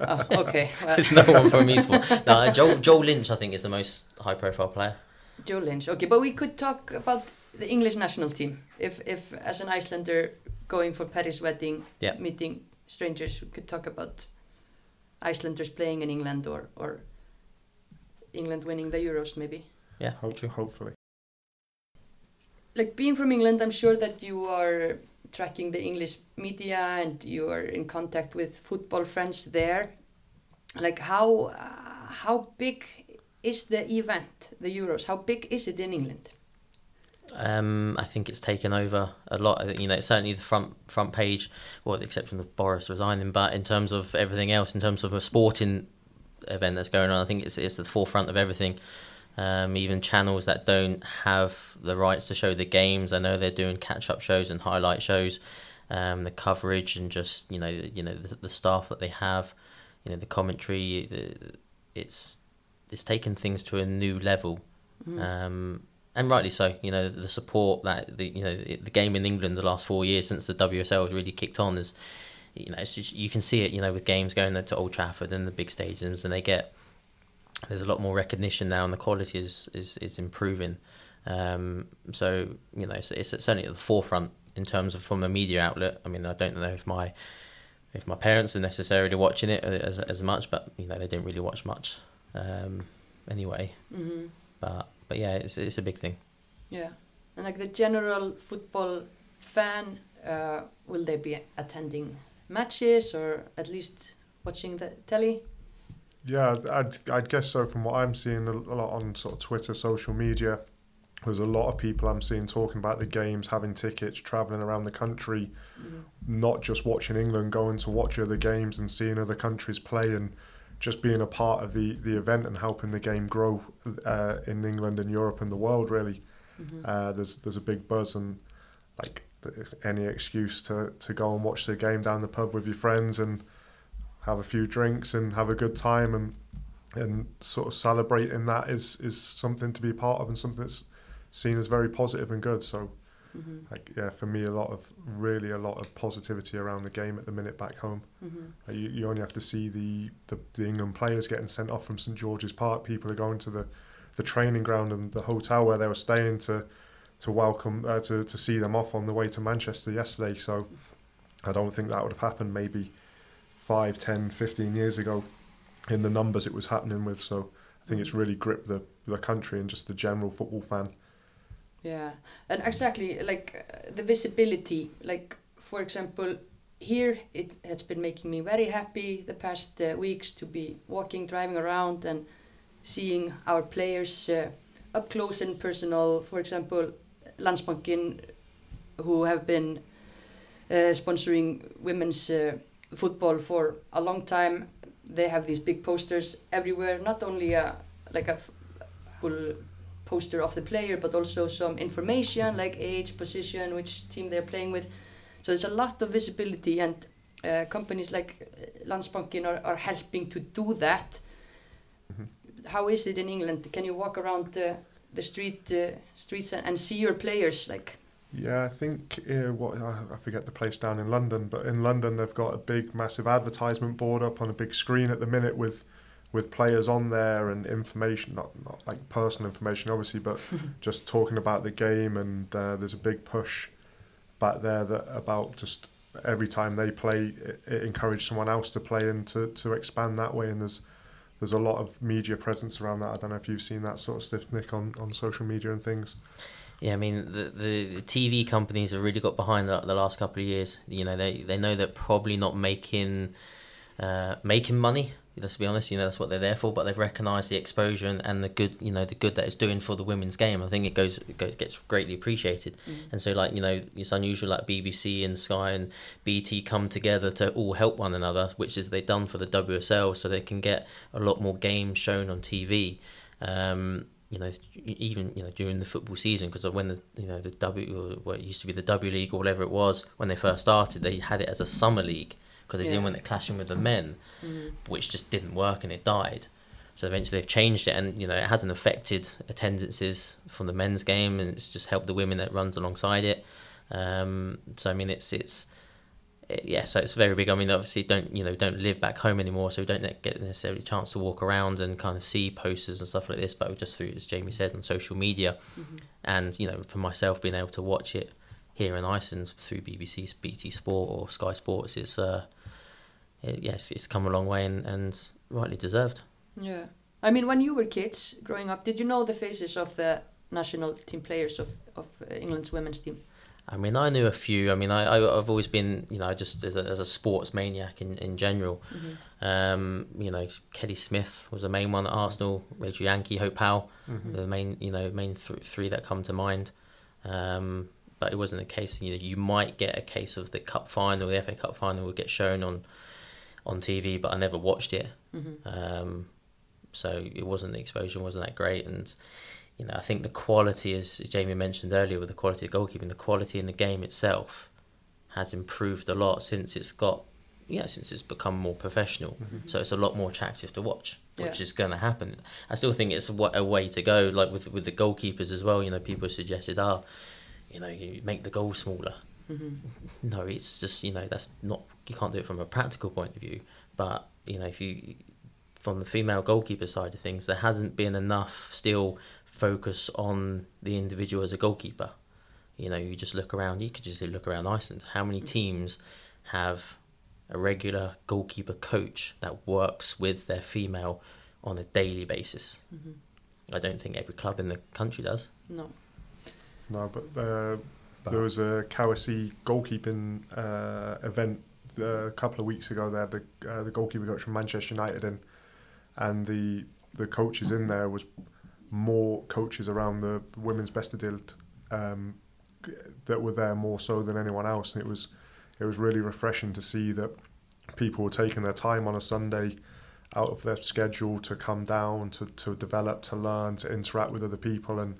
oh, okay. Well, There's no one from Eastbourne. No, Joel, Joel Lynch, I think, is the most high-profile player. Joe Lynch. Okay, but we could talk about the English national team. If, if as an Icelander going for Perry's wedding, Yeah. meeting strangers, we could talk about Icelanders playing in England or, or England winning the Euros, maybe. Yeah, Ho- true. hopefully. Like being from England, I'm sure that you are tracking the English media and you are in contact with football friends there. Like how uh, how big is the event, the Euros? How big is it in England? Um, I think it's taken over a lot. You know, certainly the front front page, well, with the exception of Boris resigning, but in terms of everything else, in terms of a sporting event that's going on, I think it's it's the forefront of everything. Um, even channels that don't have the rights to show the games, I know they're doing catch up shows and highlight shows. Um, the coverage and just you know you know the, the staff that they have, you know the commentary, the, it's it's taken things to a new level. Um, and rightly so. You know the support that the you know the game in England the last four years since the WSL has really kicked on is, you know, it's just, you can see it. You know with games going to Old Trafford and the big stadiums, and they get there's a lot more recognition now, and the quality is is, is improving. Um, so you know it's, it's certainly at the forefront in terms of from a media outlet. I mean I don't know if my if my parents are necessarily watching it as as much, but you know they didn't really watch much um, anyway. Mm-hmm. But but yeah, it's it's a big thing. Yeah, and like the general football fan, uh, will they be attending matches or at least watching the telly? Yeah, I'd, I'd guess so. From what I'm seeing a, a lot on sort of Twitter, social media, there's a lot of people I'm seeing talking about the games, having tickets, traveling around the country, not just watching England, going to watch other games and seeing other countries play and just being a part of the the event and helping the game grow uh, in England and Europe and the world really. Mhm. Uh, there's there's a big buzz and like any excuse to, to go and watch the game down the pub with your friends and have a few drinks and have a good time and and sort of celebrating that is is something to be part of and something that's seen as very positive and good. So Mhm. like yeah, for me a lot of really a lot of positivity around the game at the minute back home. Mhm. Uh, You, you only have to see the, the, the England players getting sent off from St George's Park. People are going to the, the training ground and the hotel where they were staying to to welcome uh, to to see them off on the way to Manchester yesterday. So I don't think that would have happened maybe five, 10, 15 years ago in the numbers it was happening with. So I think it's really gripped the the country and just the general football fan. Yeah, and exactly like uh, the visibility. Like for example, here it has been making me very happy the past uh, weeks to be walking, driving around, and seeing our players uh, up close and personal. For example, Landsbankinn, who have been uh, sponsoring women's uh, football for a long time. They have these big posters everywhere. Not only a like a full poster of the player, but also some information like age, position, which team they're playing with. So there's a lot of visibility, and uh, companies like uh, Landsbankinn are, are helping to do that. Mhm. How is it in England? Can you walk around the, the street uh, streets and, see your players? Like, Yeah, I think uh, what I forget the place down in London, but in London they've got a big, massive advertisement board up on a big screen at the minute with with players on there and information, not not like personal information, obviously, but just talking about the game. And uh, there's a big push back there that about just every time they play, it, it encourage someone else to play and to to expand that way. And there's there's a lot of media presence around that. I don't know if you've seen that sort of stuff, Nik, on, on social media and things. Yeah, I mean the, the the TV companies have really got behind that the last couple of years. You know, they they know they're probably not making uh, making money. Let's be honest. You know, that's what they're there for. But they've recognised the exposure and, and the good. You know, the good that it's doing for the women's game. I think it goes it goes gets greatly appreciated. And so, like you know, it's unusual like BBC and Sky and BT come together to all help one another, which is they've done for the WSL, so they can get a lot more games shown on TV. Um, you know, even you know during the football season, because when the you know the W, what used to be the W League or whatever it was when they first started, they had it as a summer league because they Yeah. didn't want it clashing with the men, which just didn't work and it died. So eventually they've changed it, and you know it hasn't affected attendances from the men's game, and it's just helped the women that runs alongside it. Um, so I mean, it's it's it- yeah, so it's very big. I mean, obviously, don't you know, don't live back home anymore, so we don't get necessarily a chance to walk around and kind of see posters and stuff like this. But just through, as Jamie said, on social media, and you know, for myself, being able to watch it here in Iceland through BBC, BT Sport or Sky Sports is, uh, it, yes, it's come a long way and, and rightly deserved. Yeah. I mean, when you were kids growing up, did you know the faces of the national team players of, of uh, England's women's team? I mean, I knew a few. I mean, I, I I've always been, you know, just as a, as a sports maniac in, in general. Um, you know, Kelly Smith was the main one at Arsenal. Rachel Yankey, Hope Powell, the main, you know, main th- three that come to mind. Um, but it wasn't the case. You know, you might get a case of the cup final, the FA Cup final would get shown on on TV, but I never watched it. Um, so it wasn't the exposure wasn't that great, and you know I think the quality, as Jamie mentioned earlier, with the quality of goalkeeping, the quality in the game itself has improved a lot since it's got yeah since it's become more professional. So it's a lot more attractive to watch, which Yeah. is going to happen. I still think it's a, a way to go, like with with the goalkeepers as well. You know, people suggested, ah, you know, you make the goal smaller. No, it's just you know that's not you can't do it from a practical point of view. But you know, if you from the female goalkeeper side of things, there hasn't been enough still focus on the individual as a goalkeeper. You know, you just look around. You could just look around Iceland. How many teams have a regular goalkeeper coach that works with their female on a daily basis? I don't think every club in the country does. No. No, but uh, there was a Kawasi goalkeeping uh, event a couple of weeks ago. there, the uh, the goalkeeper coach from Manchester United in, and the the coaches in there was more coaches around the women's Besta deild um, that were there more so than anyone else, and it was it was really refreshing to see that people were taking their time on a Sunday out of their schedule to come down to, to develop to learn to interact with other people and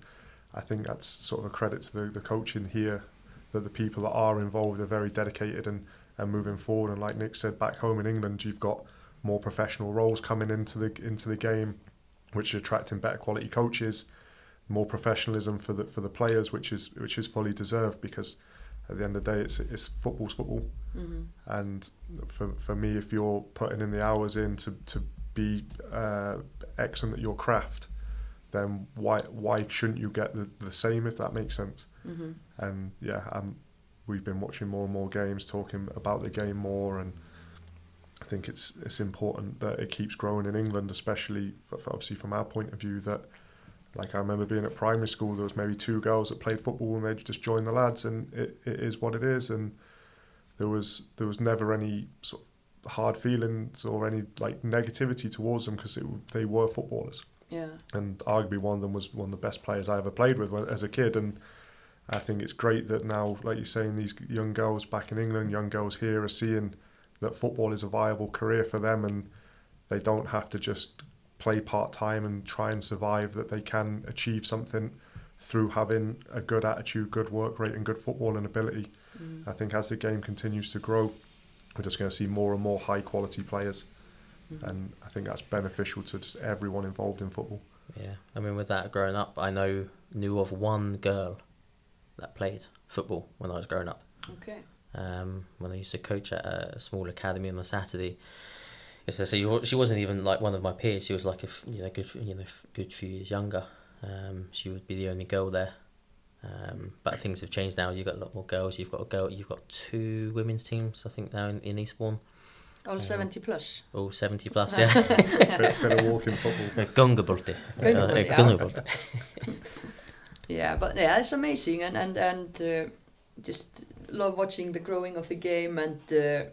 I think that's sort of a credit to the, the coaching here that the people that are involved are very dedicated and, and moving forward and like Nik said back home in England you've got more professional roles coming into the into the game which are attracting better quality coaches more professionalism for the for the players which is which is fully deserved because at the end of the day it's it's football's football Mm-hmm. and for, for me if you're putting in the hours in to, to be uh, excellent at your craft then why why shouldn't you get the, the same if that makes sense Mm-hmm. and yeah um, we've been watching more and more games talking about the game more and I think it's it's important that it keeps growing in England especially for, for obviously from our point of view that like I remember being at primary school there was maybe two girls that played football and they just joined the lads and it, it is what it is. And there was there was never any sort of hard feelings or any like negativity towards them because they were footballers. Yeah. and arguably one of them was one of the best players I ever played with when- as a kid. And I think it's great that now like you're saying these young girls back in England young girls here are seeing that football is a viable career for them and they don't have to just play part time and try and survive that they can achieve something through having a good attitude good work rate and good footballing ability Mm. I think as the game continues to grow, we're just going to see more and more high quality players, Mhm. and I think that's beneficial to just everyone involved in football. Yeah, I mean, with that growing up, I know knew of one girl that played football when I was growing up. Okay. Um, when I used to coach at a small academy on a Saturday. So, so she wasn't even like one of my peers. She was like a f- you know good you know good few years younger. Um, she would be the only girl there. Um, but things have changed now. You've got a lot more girls. You've got a girl. You've got two women's teams. I think now in, in Eastbourne. All Yeah. 70 plus. All seventy plus. Yeah. bit, bit of walking football. Gungabolti. Gungabolti, yeah. But yeah, it's amazing, and and and uh, just love watching the growing of the game and uh,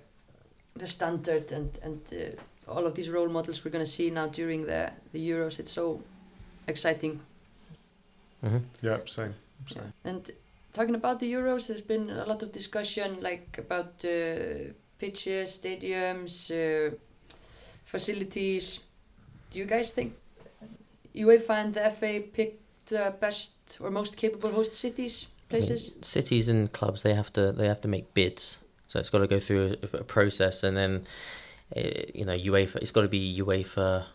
the standard and and uh, all of these role models we're gonna see now during the the Euros. It's so exciting. hmm Yeah, same. same. And talking about the Euros, there's been a lot of discussion like about uh, pitches, stadiums, uh, facilities. Do you guys think UEFA and the FA picked the best or most capable host cities, places? cities and clubs they have to they have to make bids so it's got to go through a, a process and then uh, you know UEFA it's got to be UEFA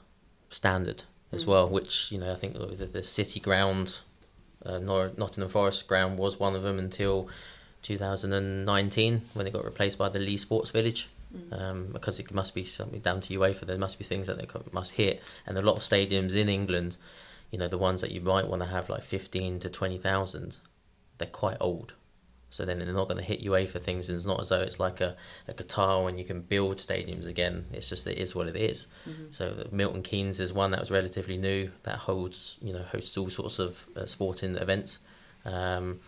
standard as Mm. well which you know I think the, the city ground uh, Nor- Nottingham Forest ground was one of them until 2019 when it got replaced by the Leigh Sports Village Mm. um, because it must be something down to UEFA. There must be things that they must hit, and a lot of stadiums in England, you know, the ones that you might want to have like fifteen to twenty thousand, they're quite old. So then they're not going to hit UEFA things, and it's not as though it's like a, a Qatar when you can build stadiums again. It's just it is what it is. Mhm. So the Milton Keynes is one that was relatively new that holds you know hosts all sorts of uh, sporting events. Um,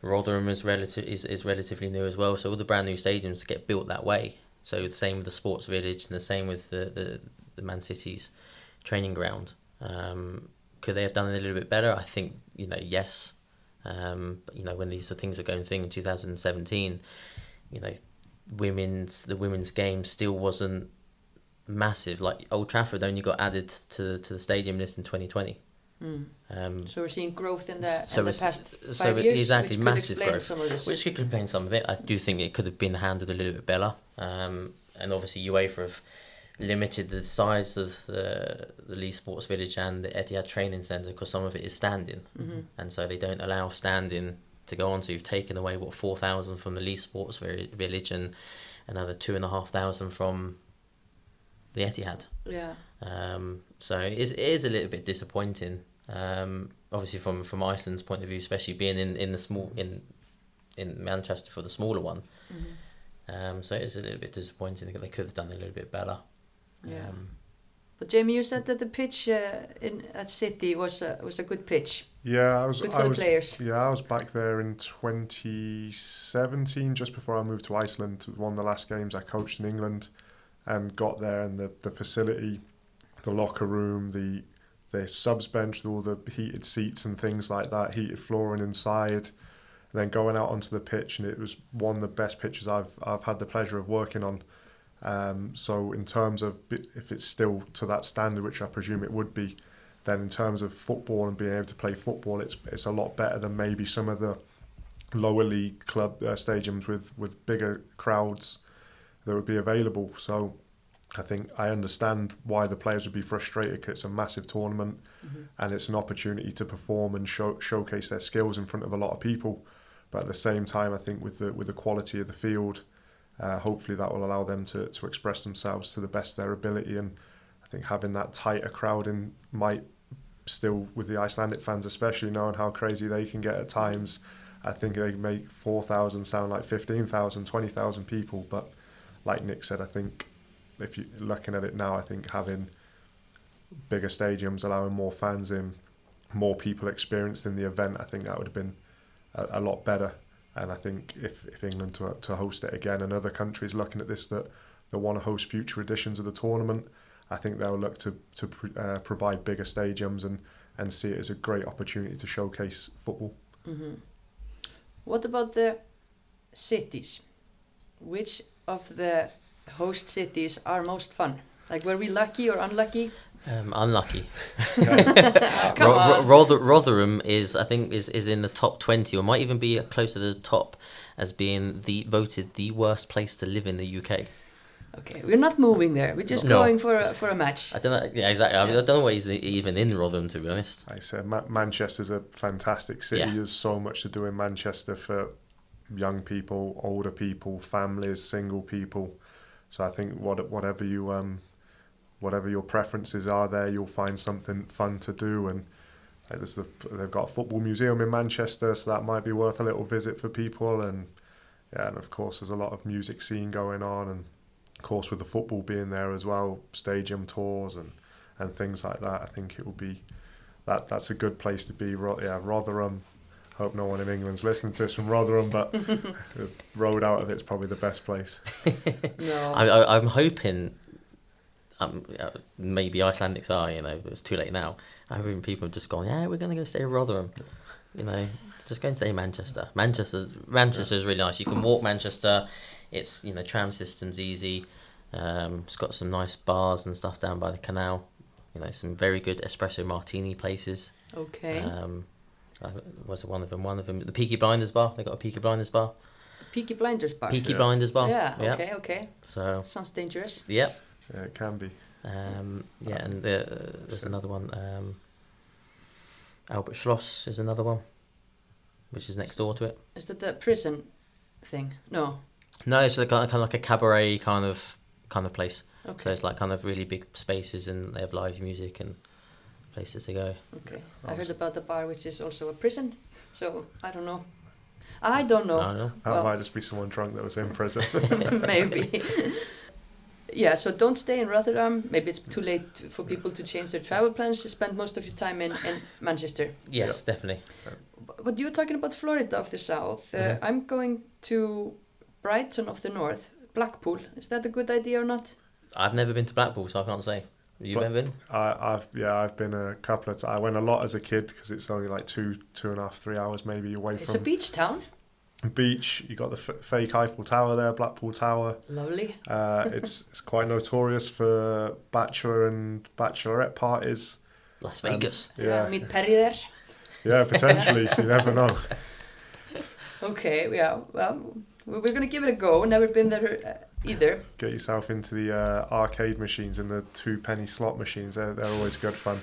Rotherham is relative is, is relatively new as well. So all the brand new stadiums get built that way. So the same with the Sports Village and the same with the the, the Man City's training ground. Um, could they have done it a little bit better? I think you know yes. Um, but you know when these things were going thing in 2017, you know women's the women's game still wasn't massive. Like Old Trafford only got added to to the stadium list in 2020. Mm. Um, So we're seeing growth in the, So in the past five so years, exactly, which could massive explain growth. some of this. which could explain some of it. I do think it could have been handled a little bit better. Um, and obviously UEFA have limited the size of the the Leigh Sports Village and the Etihad Training Centre because some of it is standing, hmm and so they don't allow standing to go on. So you've taken away what four thousand from the Leigh Sports Village and another two and a half thousand from the Etihad. Yeah. Um, so it is, it is a little bit disappointing. Um, obviously, from from Iceland's point of view, especially being in, in the small in in Manchester for the smaller one. Mhm. Um, so it is a little bit disappointing. That they could have done a little bit better. Yeah. Um, But Jamie, you said that the pitch uh, in at City was a, was a good pitch. Yeah, I was. Good I for the was, players. Yeah, I was back there in 2017, just before I moved to Iceland. One of the last games I coached in England, and got there, and the, the facility, the locker room, the the subs bench with all the heated seats and things like that, heated flooring inside, and then going out onto the pitch, and it was one of the best pitches I've I've had the pleasure of working on, Um, so in terms of if it's still to that standard, which I presume it would be, then in terms of football and being able to play football, it's it's a lot better than maybe some of the lower league club uh, stadiums with with bigger crowds that would be available. So I think I understand why the players would be frustrated because it's a massive tournament and it's an opportunity to perform and show, showcase their skills in front of a lot of people. But at the same time, I think with the with the quality of the field, uh, hopefully that will allow them to, to express themselves to the best of their ability. And I think having that tighter crowd in might still, with the Icelandic fans especially, knowing how crazy they can get at times, I think they make 4,000 sound like 15,000, 20,000 people. But like Nik said, I think if you're looking at it now, I think having bigger stadiums, allowing more fans in, more people experienced in the event, I think that would have been a, a lot better. And I think if, if England to, to host it again and other countries looking at this that, that want to host future editions of the tournament, I think they'll look to, to uh, provide bigger stadiums and, and see it as a great opportunity to showcase football. hmm What about the cities? Which of the host cities are most fun? Like, were we lucky or unlucky? Um, unlucky. Come Ro- Ro- on. Rother- Rotherham is, I think, is, is in the top twenty, or might even be close to the top, as being the voted the worst place to live in the UK. Okay, we're not moving there. We're just No. going for a, for a match. I don't know. Yeah, exactly. I, mean, I don't know why he's even in Rotherham, to be honest. Like I said, Ma- Manchester's a fantastic city. Yeah. There's so much to do in Manchester for young people, older people, families, single people. So I think what whatever you um, whatever your preferences are, there you'll find something fun to do. And like there's the, they've got a football museum in Manchester, so that might be worth a little visit for people. And yeah, and of course there's a lot of music scene going on, and of course with the football being there as well, stadium tours and and things like that. I think it will be that that's a good place to be. Ro- Yeah, Rotherham. Hope no one in England's listening to this from Rotherham, but the road out of it's probably the best place. No. I, I, I'm hoping. Um, maybe Icelandics are, you know, it's too late now. I'm hoping people have just gone, yeah, we're going to go stay in Rotherham. You know, just go and stay in Manchester. Manchester, Manchester is really nice. You can walk Manchester. It's you know tram system's easy. Um, it's got some nice bars and stuff down by the canal. You know, some very good espresso martini places. okay. Um, was it one of them? One of them, the Peaky Blinders bar. They got a Peaky Blinders bar. Peaky Blinders bar. Peaky Yeah. Blinders bar. Yeah, Yeah. okay, okay. So Sounds dangerous. yep. Yeah, it can be. Um, yeah, and the, uh, there's So- another one. Um, Albert Schloss is another one, which is next door to it. Is that the prison thing? No. No, it's like, kind of like a cabaret kind of kind of place. Okay. So it's like kind of really big spaces, and they have live music and places to go. Okay. I heard about the bar, which is also a prison. So I don't know. I don't know. I don't know. That Well- might just be someone drunk that was in prison. Maybe. yeah, so don't stay in Rotherham. Maybe it's too late for people to change their travel plans. Spend most of your time in, in Manchester. Yes, definitely. But you were talking about Florida of the South. Uh, Mhm. I'm going to Brighton of the North, Blackpool. Is that a good idea or not? I've never been to Blackpool, so I can't say. You've But- ever been? I, I've yeah, I've been a couple of. times. I went a lot as a kid because it's only like two, two and a half, three hours maybe away It's a beach town. Beach. You got the f- fake Eiffel Tower there, Blackpool Tower. Lovely. Uh, it's it's quite notorious for bachelor and bachelorette parties. Las Vegas. Yeah, meet Perry there. yeah, potentially. you never know. Okay, yeah. Well, we're going to give it a go. Never been there uh, either. Get yourself into the uh, arcade machines and the two penny slot machines. They're, they're always good fun.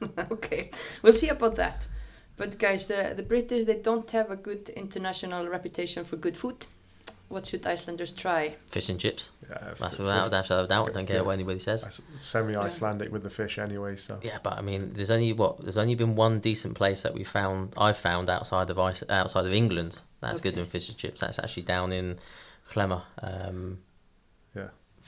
okay, we'll see about that. But guys, the, the British they don't have a good international reputation for good food. What should Icelanders try? Fish and chips. Yeah, That's f- without f- a doubt. Don't care Yeah. what anybody says. semi-Icelandic with the fish anyway. So Yeah, but I mean, there's only what there's only been one decent place that we found. I've found outside of Ice, outside of England. That's good in fish and chips. That's actually down in Clemmer. Um,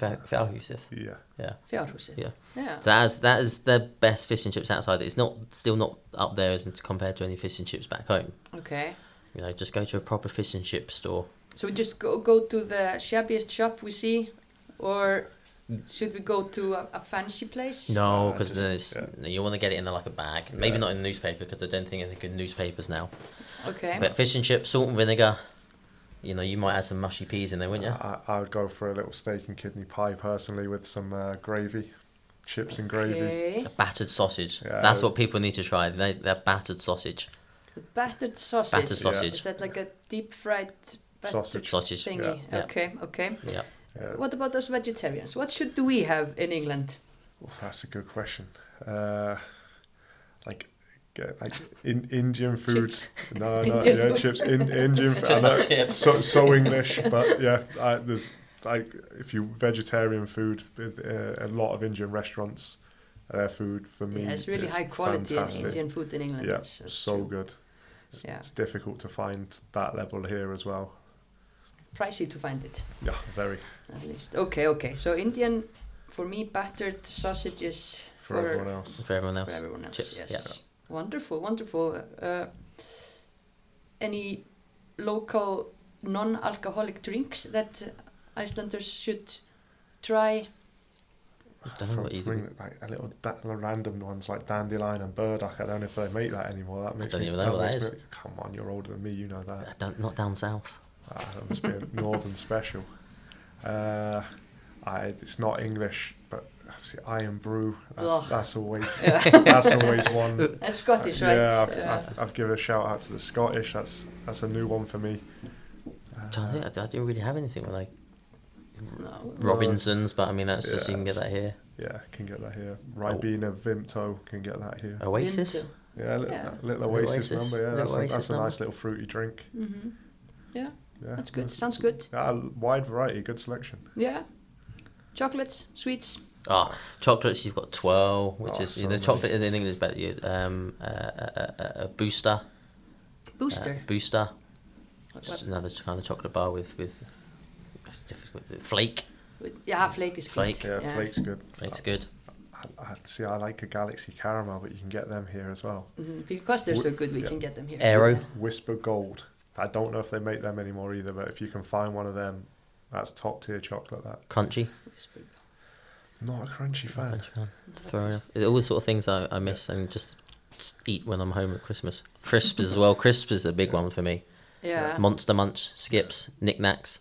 Yeah. Fe- Fjallhusið. yeah, Yeah. Fjárhúsið. Yeah. Yeah. So that is that is the best fish and chips outside. It's not still not up there as compared to any fish and chips back home. Okay. You know, just go to a proper fish and chip store. So we just go go to the shabbiest shop we see, or should we go to a, a fancy place? No, Uh, because just- then it's yeah. you want to get it in like a bag. Maybe Yeah. not in a newspaper because I don't think any good newspapers now. Okay. But fish and chips, salt and vinegar. You know, you might add some mushy peas in there, wouldn't you? I, I would go for a little steak and kidney pie personally with some uh, gravy, chips and gravy. A battered sausage. Yeah. That's what people need to try. They, they're battered sausage. The battered sausage. Battered sausage. Is that like a deep fried battered Sausage. Sausage. thingy? Yeah. Okay, okay. Yeah. Yeah, What about those vegetarians? What should do we have in England? oh, that's a good question. Uh, like, get, like in, Indian food. Chips. No, no, Indian yeah, food. chips. In, Indian food. Just I know, chips. So, so English, but yeah, I, there's like if you vegetarian food, uh, a lot of Indian restaurants, their food for me. Yeah, it's really high quality in fantastic. Indian food in England. Yeah, That's- that's so true. good. It's, Yeah. it's difficult to find that level here as well. Pricey to find it, Yeah, very at least. Okay, okay. So Indian, for me, battered sausages for, for, everyone else. For everyone else. for everyone else. Chips, yes. Wonderful, wonderful. Uh, any local non-alcoholic drinks that Icelanders should try? I don't know From- what you bring like a little da- random ones like dandelion and burdock. I don't know if they make that anymore. That makes don't even know what that makes is. me- come on, you're older than me. You know that. I don't, not down south. Ah, that must be a northern special. Uh, I, it's not English, but obviously Irn-Bru. That's, Ugh. that's always Yeah. that's always one. And Scottish, right? Yeah, I've, Uh, I've, I've given a shout out to the Scottish. That's that's a new one for me. I'm trying think, I, I didn't really have anything with like no. Robinsons, but I mean that's just you can get that here. Yeah, can get that here. Ribena Vimto can get that here. Oasis. Into- Yeah, little, Yeah. little Little Oasis, Oasis, number. Yeah, little that's a, Oasis that's a nice little fruity drink. Mhm. Yeah, Yeah, that's good. Sounds good. Yeah, wide variety, good selection. Yeah. Chocolates, sweets. Ah, chocolates. You've got twirl, which Oh, is so the many. chocolate in England is better. Um uh, a, a, a booster. Booster. Uh, booster. What- Just another kind of chocolate bar with with. It's difficult. Flake. with- yeah, flake is Flake. good. Yeah, flake's good. Flake's good. I, I see. I like a Galaxy Caramel, but you can get them here as well. Mhm, Because they're so good, we yeah. can get them here. Aero. Wispa Gold. I don't know if they make them anymore either, but if you can find one of them, that's top tier chocolate. That Crunchie. Not a crunchy fan. Crunchie one. Throw in. All the sort of things I, I miss and just, just eat when I'm home at Christmas. Crisps as well. Crisps is a big one for me. Yeah. Monster Munch, Skips, Nik Naks.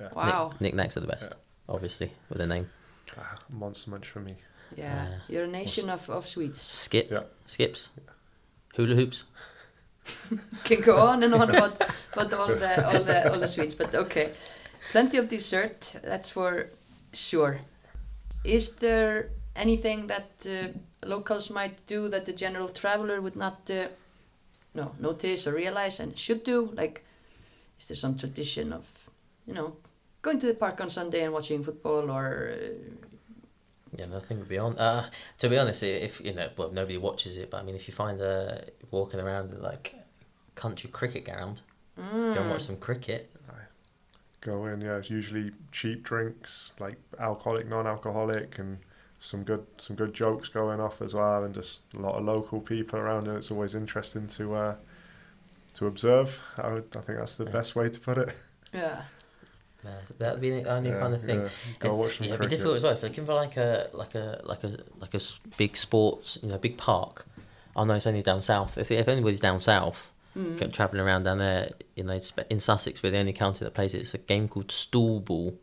Yeah, Wow. Knick, Nik Naks are the best, Yeah. obviously, with a name. ah, monster munch for me. Yeah. Yeah. You're a nation of, of sweets. Skip. Yeah. Skips. Hula hoops. Can go on and on about, about all the all the all the sweets, but okay. Plenty of dessert, that's for sure. Is there anything that uh, locals might do that the general traveler would not uh, no notice or realize and should do? Like, is there some tradition of, you know, going to the park on Sunday and watching football, or uh, Yeah, nothing would be on. Uh, to be honest, if you know, well, nobody watches it, but I mean, if you find a walking around like country cricket ground, go mm, and watch some cricket. Go in, yeah. It's usually cheap drinks, like alcoholic, non-alcoholic, and some good some good jokes going off as well, and just a lot of local people around, and it's always interesting to uh, to observe. I, would, I think that's the Yeah. best way to put it. yeah, Uh, that'd be the only Yeah, kind of thing. yeah. Go It's- watch yeah, it'd be difficult as well if they're looking for like a like a like a like a s- big sports, you know, big park. I know it's only down south. If if anybody's down south, mm. travelling around down there, you know, in Sussex, we're the only county that plays it. It's a game called stool ball.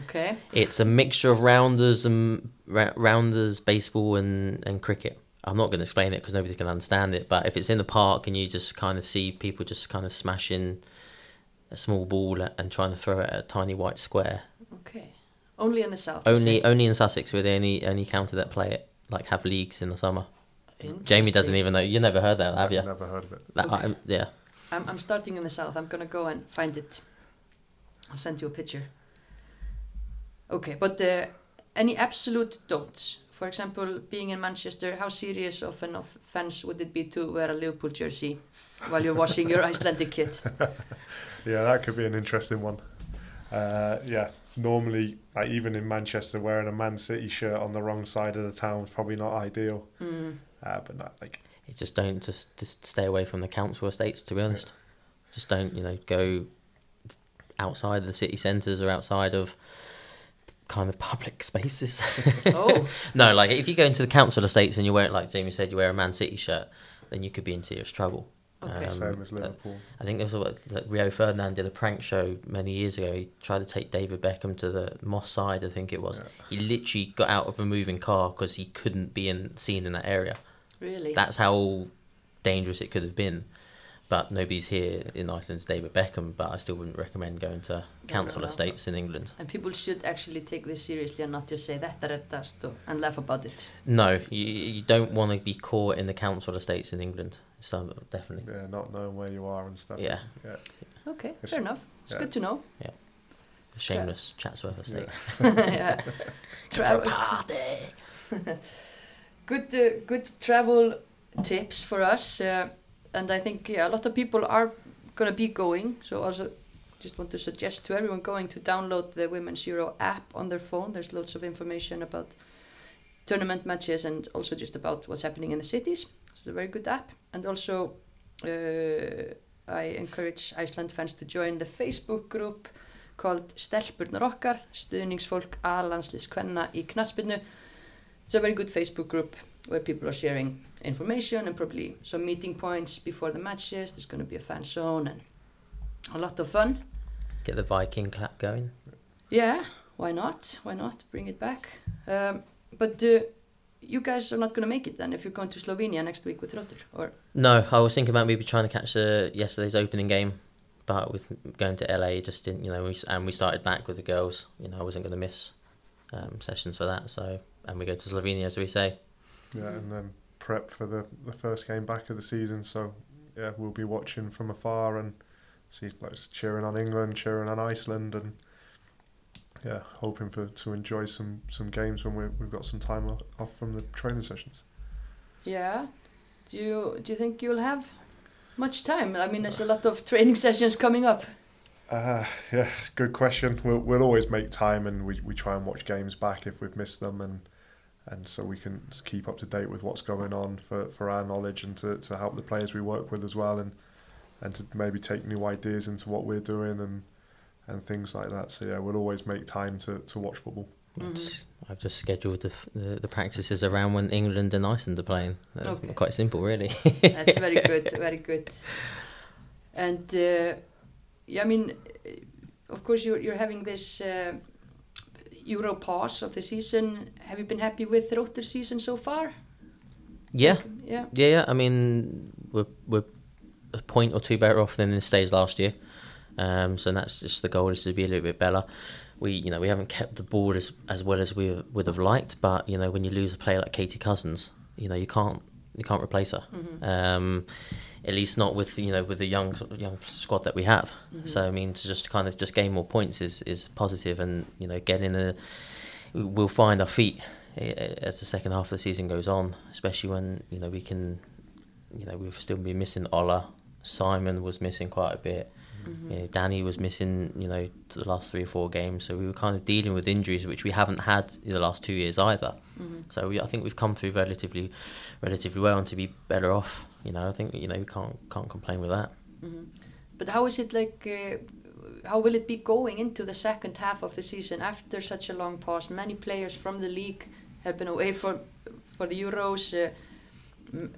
okay, It's a mixture of rounders and ra- rounders, baseball and and cricket. I'm not going to explain it because nobody can understand it. But if it's in the park and you just kind of see people just kind of smashing a small ball and trying to throw it at a tiny white square, okay. Only in the south. only only in Sussex we're the only only county that play it. Like have leagues in the summer. Jamie doesn't even know. You never heard that, have you? Never heard of it. That, Okay. I, yeah. I'm, I'm starting in the south. I'm gonna go and find it. I'll send you a picture. Okay, but uh, any absolute don'ts? For example, being in Manchester, how serious of an offence would it be to wear a Liverpool jersey while you're washing your Icelandic kit? Yeah, that could be an interesting one. Uh, yeah, normally, like even in Manchester, wearing a Man City shirt on the wrong side of the town is probably not ideal. Mm, Uh, but not like You just don't just just stay away from the council estates. To be honest, just don't you know go outside the city centres or outside of kind of public spaces. oh, no, like if you go into the council estates and you wear like Jamie said, you wear a Man City shirt, then you could be in serious trouble. Okay. Um, Same as uh, Liverpool. I think there was what, like Rio Ferdinand did a prank show many years ago. He tried to take David Beckham to the Moss side, I think it was. Yeah. He literally got out of a moving car because he couldn't be in, seen in that area. Really? That's how dangerous it could have been. But nobody's here in Iceland's David Beckham, but I still wouldn't recommend going to council no. estates in England. and people should actually take this seriously and not just say that reddast og- and laugh about it. No, you, you don't want to be caught in the council estates in England. So definitely. Yeah, not knowing where you are and stuff. Yeah. Yeah. Okay, It's- fair enough. It's yeah. good to know. Yeah. Shameless Chatsworth estate. yeah. For a Travel, party. good, uh, good travel tips for us, uh, and I think yeah, a lot of people are gonna be going. So also, just want to suggest to everyone going to download the Women's Euro app on their phone. There's loads of information about tournament matches and also just about what's happening in the cities. It's a very good app, and also. Uh, I encourage Iceland fans to join the Facebook group called Stelpurnar okkar, stuðningsfólk A-landslis kvenna í knaspinu. It's a very good Facebook group where people are sharing information and probably some meeting points before the matches. There's going to be a fan zone and a lot of fun. Get the Viking clap going. Yeah, why not? Why not? Bring it back. Um, but uh, you guys are not going to make it then if you're going to Slovenia next week with Þróttur, or No, I was thinking about maybe trying to catch uh, yesterday's opening game, but with going to LA, just didn't, you know, we, and we started back with the girls. You know, I wasn't going to miss um, sessions for that. So, and we go to Slovenia, as we say. Yeah, and then prep for the, the first game back of the season. So, yeah, we'll be watching from afar and see like cheering on England, cheering on Iceland, and yeah, hoping for to enjoy some some games when we we've got some time off from the training sessions. yeah. Do you do you think you'll have much time? I mean, there's a lot of training sessions coming up. Uh, yeah, good question. We'll we'll always make time, and we, we try and watch games back if we've missed them, and and so we can keep up to date with what's going on for, for our knowledge and to, to help the players we work with as well, and and to maybe take new ideas into what we're doing and and things like that. So yeah, we'll always make time to, to watch football. I've Mhm. just- I've just scheduled the, the the practices around when England and Iceland are playing. Okay. Quite simple, really. That's very good, very good. And uh, yeah, I mean, of course, you're you're having this uh, Euro pause of the season. Have you been happy with the Þróttur season so far? yeah, Yeah. yeah, yeah. I mean, we're we're a point or two better off than in the stage last year. Um, so that's just the goal is to be a little bit better. We, you know, we haven't kept the ball as as well as we would have liked, but you know, when you lose a player like Katie Cousins, you know, you can't you can't replace her. Mhm. Um, at least not with you know with the young young squad that we have. Mhm. So I mean, to just kind of just gain more points is is positive, and you know, getting the we'll find our feet eh, as the second half of the season goes on, especially when you know we can, you know, we've still been missing Ola. Simon was missing quite a bit. Mhm. You know, Danny was missing, you know, the last three or four games. So we were kind of dealing with injuries which we haven't had in the last two years either. Mhm. So we, I think we've come through relatively, relatively well, and to be better off, you know, I think you know we can't can't complain with that. Mhm. But how is it like? Uh, how will it be going into the second half of the season after such a long pause? Many players from the league have been away for for the Euros. Uh, m-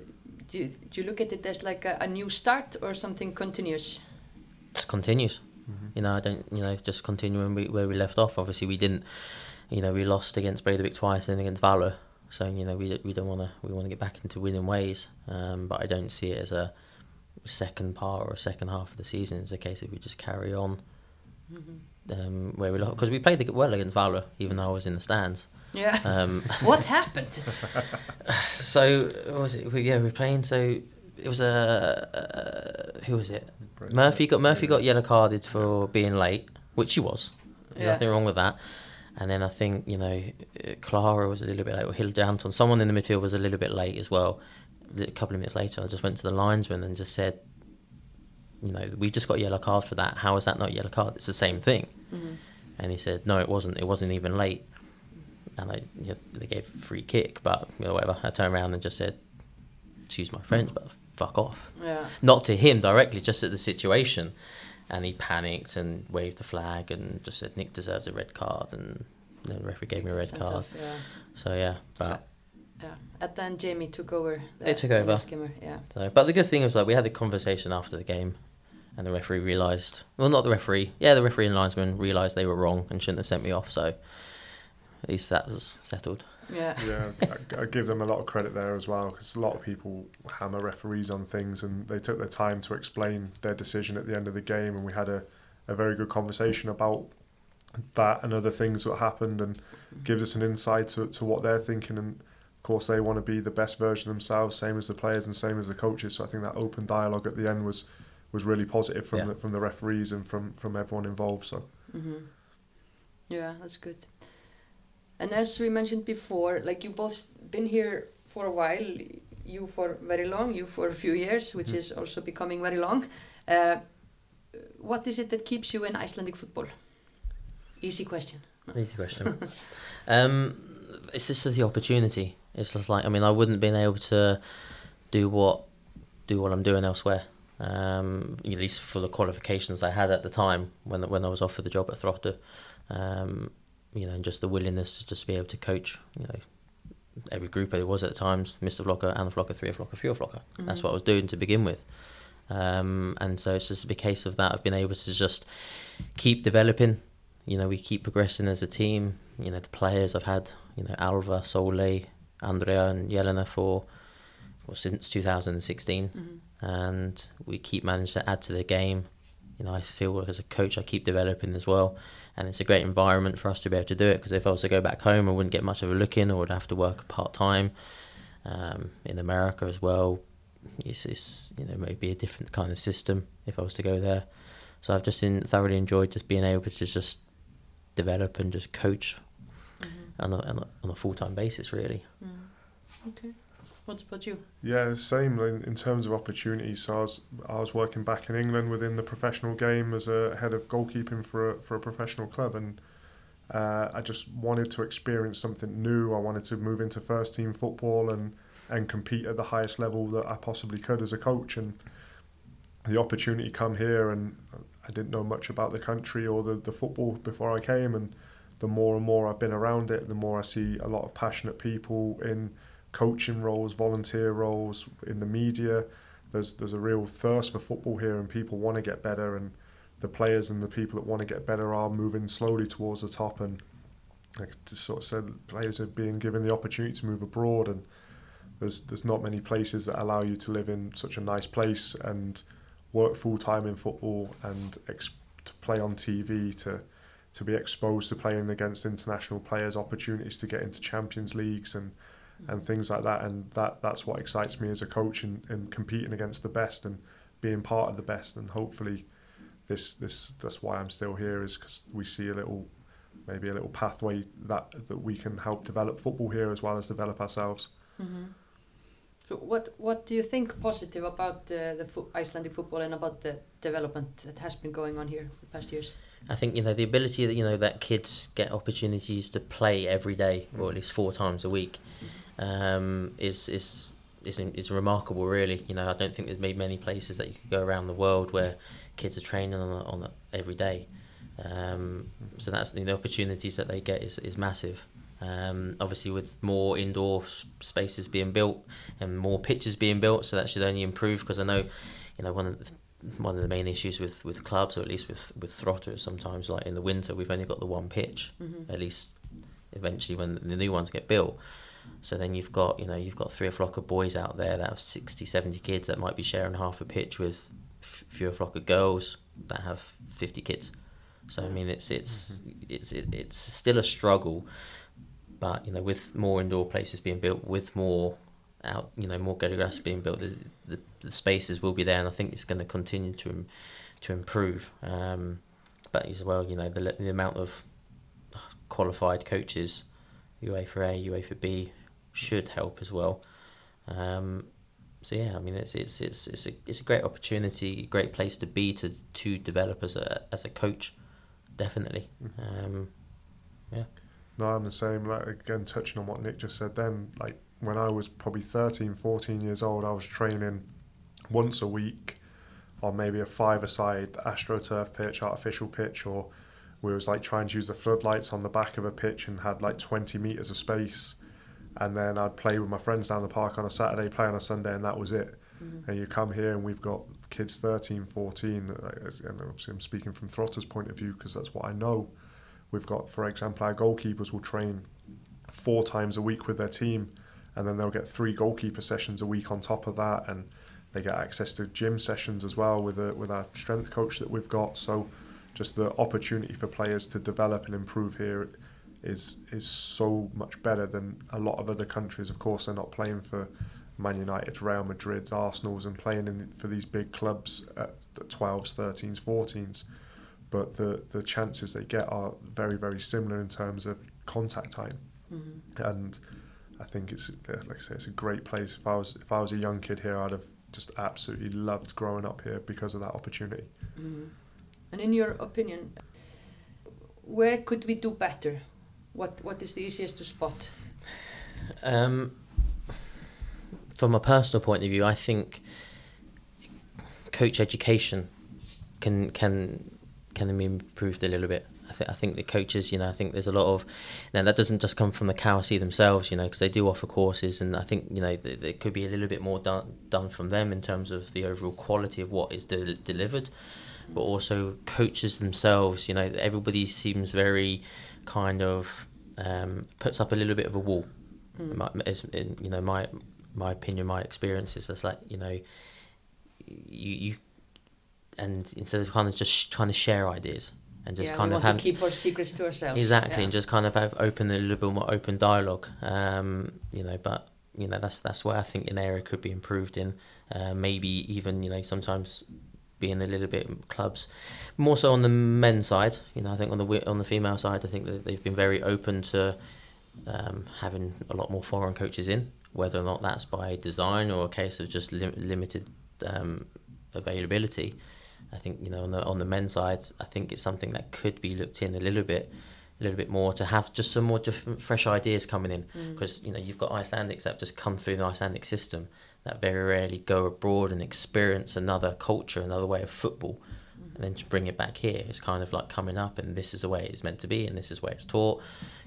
do you, do you look at it as like a, a new start or something continuous? Just continues. You know, I don't, you know, just continuing we, where we left off. Obviously, we didn't, you know, we lost against Breidablik twice and against Valur. So you know, we we don't want to we want to get back into winning ways. Um, but I don't see it as a second part or a second half of the season. It's a case if we just carry on um, where we lost because we played the- well against Valur, even though I was in the stands. Yeah. Um, what happened? so what was it? We, yeah, we were playing. So it was a uh, who was it? Murphy got Murphy got yellow carded for being late, which he was. There's Yeah. Nothing wrong with that. And then I think you know uh, Clara was a little bit late, or Hilda Anton. Someone in the midfield was a little bit late as well. A couple of minutes later, I just went to the linesman and just said, you know, we just got a yellow card for that. How is that not a yellow card? It's the same thing. Mhm. And he said, no, it wasn't. It wasn't even late. And I, you know, they gave a free kick, but you know, whatever. I turned around and just said, excuse my French, but fuck off Yeah. not to him directly, just at the situation. And he panicked and waved the flag and just said Nik deserves a red card, and the referee gave me a red Sent card. off, yeah. So yeah, but Yeah. At then Jamie took over. The, They took over. gamer, Yeah. So, but the good thing was like we had a conversation after the game, and the referee realised. Well, not the referee. Yeah, the referee and linesman realised they were wrong and shouldn't have sent me off. So at least that was settled. Yeah. Yeah, I, I give them a lot of credit there as well because a lot of people hammer referees on things and they took their time to explain their decision at the end of the game and we had a, a very good conversation about that and other things that happened and gives us an insight to, to what they're thinking and of course they want to be the best version of themselves same as the players and same as the coaches so I think that open dialogue at the end was was really positive from Yeah. the, from the referees and from, from everyone involved so hmm Yeah, that's good. And as we mentioned before, like you both been here for a while, you for very long, you for a few years, which Mhm. is also becoming very long. Uh, what is it that keeps you in Icelandic football? Easy question. Easy question. um, it's just the opportunity. It's just like I mean I wouldn't have been able to do what do what I'm doing elsewhere. Um, at least for the qualifications I had at the time when when I was offered the job at Þróttur. Um, you know, and just the willingness to just be able to coach. You know, every group there was at the times, Mr. Flocker, and the Flocker, Three Flocker, Few Flocker. That's Mhm. what I was doing to begin with. Um, and so it's just a case of that. I've been able to just keep developing. You know, we keep progressing as a team. You know, the players I've had, you know, Alva, Sole, Andrea, and Yelena for well, since 2016, Mhm. and we keep managing to add to the game. You know, I feel like as a coach, I keep developing as well, and it's a great environment for us to be able to do it. Because if I was to go back home, I wouldn't get much of a look in, or would have to work part time. Um, in America as well, it's, it's you know maybe a different kind of system if I was to go there. So I've just in, thoroughly enjoyed just being able to just develop and just coach Mhm. on a, on a, a full time basis, really. Mhm. Okay. What's about you? Yeah, same in, in terms of opportunities. So I was I was working back in England within the professional game as a head of goalkeeping for a, for a professional club, and uh, I just wanted to experience something new. I wanted to move into first team football and and compete at the highest level that I possibly could as a coach. And the opportunity come here, and I didn't know much about the country or the, the football before I came. And the more and more I've been around it, the more I see a lot of passionate people in coaching roles, volunteer roles, in the media. There's there's a real thirst for football here, and people want to get better. And the players and the people that want to get better are moving slowly towards the top. And like I just sort of said, players are being given the opportunity to move abroad, and there's there's not many places that allow you to live in such a nice place and work full time in football and ex- to play on TV to to be exposed to playing against international players, opportunities to get into Champions Leagues and and things like that. And that that's what excites me as a coach and, and competing against the best and being part of the best. And hopefully, this this that's why I'm still here is because we see a little maybe a little pathway that that we can help develop football here as well as develop ourselves. hmm So what what do you think positive about uh, the fo- Icelandic football and about the development that has been going on here the past years? I think you know the ability that you know that kids get opportunities to play every day or at least four times a week um, is is is is remarkable. Really, you know I don't think there's many places that you could go around the world where kids are training on on every day. Um, so that's the opportunities that they get is is massive. Um, obviously, with more indoor spaces being built and more pitches being built, so that should only improve. Because I know, you know, one of the, one of the main issues with, with clubs, or at least with with Throtters, sometimes like in the winter, we've only got the one pitch. Mhm. At least, eventually, when the new ones get built. So then you've got you know you've got three or flock of boys out there that have 60, 70 kids that might be sharing half a pitch with f- fewer flock of girls that have fifty kids. So I mean it's it's it's it, it's still a struggle, but you know with more indoor places being built, with more out you know more ghetto grass being built, the, the the spaces will be there, and I think it's going to continue to to improve. Um, but as well, you know the the amount of qualified coaches, UEFA A, UEFA B, should help as well. Um, so yeah, I mean it's it's it's it's a it's a great opportunity, great place to be to to develop as a as a coach, definitely. Um, No, I'm the same. Like again, touching on what Nik just said. Then, like when I was probably 13, 14 years old, I was training once a week on maybe a five-a-side astroturf pitch, artificial pitch, or we was like trying to use the floodlights on the back of a pitch and had like 20 meters of space. and then I'd play with my friends down the park on a Saturday, play on a Sunday, and that was it. Mhm. And you come here, and we've got kids 13, 14, uh, and obviously I'm speaking from Þróttur's point of view because that's what I know. We've got, for example, our goalkeepers will train four times a week with their team, and then they'll get three goalkeeper sessions a week on top of that, and they get access to gym sessions as well with a, with our strength coach that we've got. So, just the opportunity for players to develop and improve here is is so much better than a lot of other countries. Of course, they're not playing for Man United's, Real Madrid's, Arsenal's, and playing in for these big clubs at 12s, 13s, 14s. But the the chances they get are very very similar in terms of contact time, Mhm. and I think it's like I say, it's a great place. If I was if I was a young kid here, I'd have just absolutely loved growing up here because of that opportunity. Mhm. And in your opinion, where could we do better? What What is the easiest to spot? Um, from a personal point of view, I think coach education can can can be improved a little bit. I think I think the coaches, you know, I think there's a lot of now that doesn't just come from the KSÍ themselves, you know, because they do offer courses, and I think you know th- there could be a little bit more done done from them in terms of the overall quality of what is de- delivered, but also coaches themselves. You know, everybody seems very kind of um, puts up a little bit of a wall. Mm. My, in, you know, my my opinion, my experience is that's like you know, you you, and instead of kind of just trying to share ideas and just yeah, kind of have to keep our secrets to ourselves. exactly Yeah. and just kind of have open a little bit more open dialogue. Um, you know, but you know that's that's where I think an area could be improved in. Uh, maybe even you know sometimes being a little bit clubs more so on the men's side. You know, I think on the on the female side, I think that they've been very open to um, having a lot more foreign coaches in, whether or not that's by design or a case of just lim- limited um, availability. I think you know on the on the men's side, I think it's something that could be looked in a little bit, a little bit more to have just some more different, fresh ideas coming in Mm. because you know you've got Icelandics that just come through the Icelandic system that very rarely go abroad and experience another culture, another way of football, and then to bring it back here. It's kind of like coming up and this is the way it's meant to be and this is where it's taught,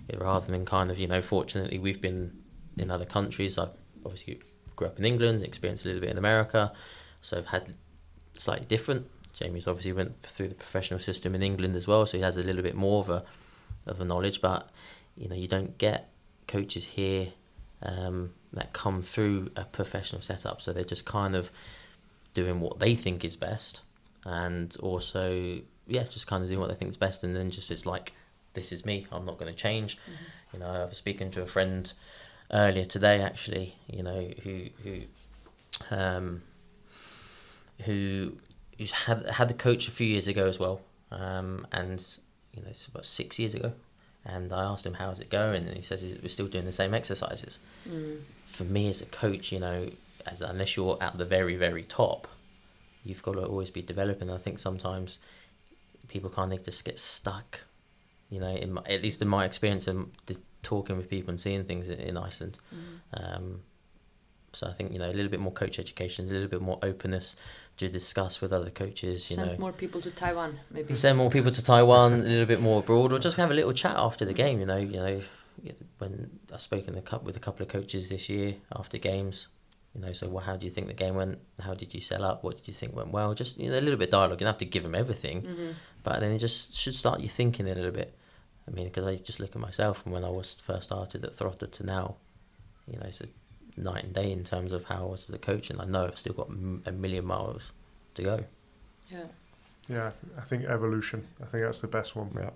Yeah, rather than kind of you know fortunately we've been in other countries. I obviously grew up in England, experienced a little bit in America, so I've had slightly different. Jamie's obviously went through the professional system in England as well, so he has a little bit more of a of a knowledge. But you know, you don't get coaches here um, that come through a professional setup, so they're just kind of doing what they think is best, and also yeah, just kind of doing what they think is best, and then just it's like this is me. I'm not going to change. You know, I was speaking to a friend earlier today, actually. You know, who who um, who who's had had the coach a few years ago as well, um, and you know it's about six years ago. And I asked him how's it going, and he says we're still doing the same exercises. Mm. For me as a coach, you know, as unless you're at the very very top, you've got to always be developing. I think sometimes people kind of just get stuck. You know, in my, at least in my experience and talking with people and seeing things in, in Iceland. Mm. Um, so I think you know a little bit more coach education, a little bit more openness to discuss with other coaches. You Send know, more people to Taiwan, maybe. send more people to Taiwan, a little bit more abroad, or just have a little chat after the game. You know, you know, when I've spoken a cup with a couple of coaches this year after games. You know, so well, how do you think the game went? How did you sell up? What did you think went well? Just you know, a little bit of dialogue. You don't have to give them everything, Mhm. but then it just should start you thinking a little bit. I mean, because I just look at myself from when I was first started at Þróttur to now, you know, it's a night and day in terms of how I was as a coach, and I know I've still got m- a million miles to go. Yeah. Yeah, I think evolution. I think that's the best one. Yeah.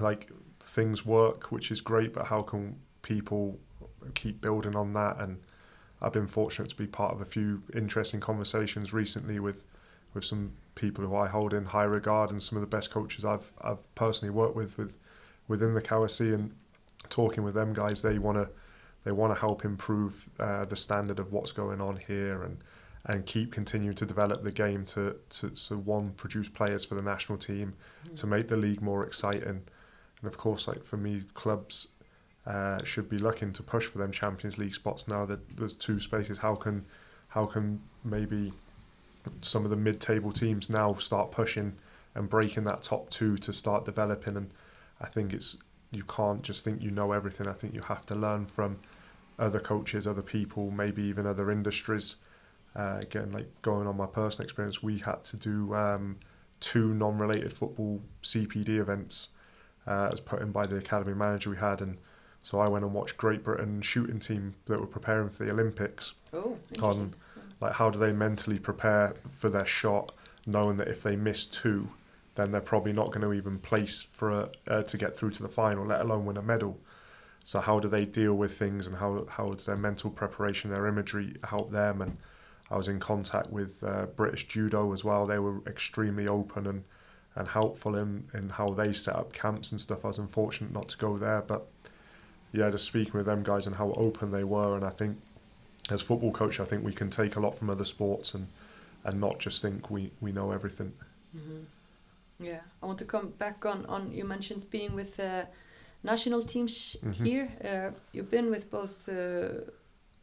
Like things work, which is great, but how can people keep building on that? And I've been fortunate to be part of a few interesting conversations recently with with some people who I hold in high regard and some of the best coaches I've I've personally worked with with within the KWC and talking with them guys. They want to they want to help improve uh, the standard of what's going on here and and keep continuing to develop the game to, to so one produce players for the national team to make the league more exciting. And of course like for me clubs uh, should be looking to push for them Champions League spots now that there's two spaces. How can how can maybe some of the mid-table teams now start pushing and breaking that top two to start developing? And I think it's you can't just think you know everything. I think you have to learn from other coaches, other people, maybe even other industries. Uh, again, like going on my personal experience, we had to do um, two non-related football CPD events uh, as put in by the academy manager we had, and so I went and watched Great Britain shooting team that were preparing for the Olympics. Oh, on like how do they mentally prepare for their shot, knowing that if they miss two, then they're probably not going to even place for a, uh, to get through to the final, let alone win a medal. So how do they deal with things, and how how does their mental preparation, their imagery help them? And I was in contact with uh, British Judo as well. They were extremely open and and helpful in in how they set up camps and stuff. I was unfortunate not to go there, but yeah, just speaking with them guys and how open they were, and I think as football coach, I think we can take a lot from other sports and and not just think we we know everything. Mm-hmm. Yeah, I want to come back on on you mentioned being with uh, national teams mm-hmm. here. Uh, you've been with both uh,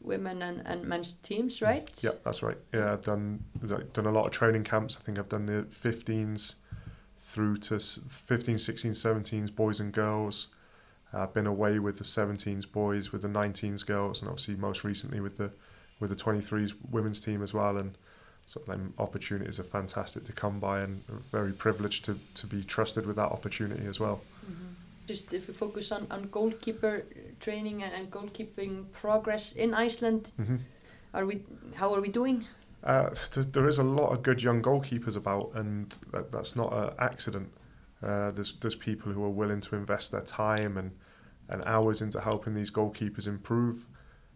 women and, and men's teams, right? Yeah, that's right. Yeah, I've done like, done a lot of training camps. I think I've done the 15s through to 15, 16, 17s, boys and girls. I've been away with the 17s boys, with the 19s girls, and obviously most recently with the with the 23s women's team as well. And sort of them opportunities are fantastic to come by, and very privileged to, to be trusted with that opportunity as well. Mm-hmm. Just if we focus on, on goalkeeper training and, and goalkeeping progress in Iceland, mm-hmm. are we how are we doing? Uh, there is a lot of good young goalkeepers about, and that, that's not an accident. Uh, there's there's people who are willing to invest their time and and hours into helping these goalkeepers improve.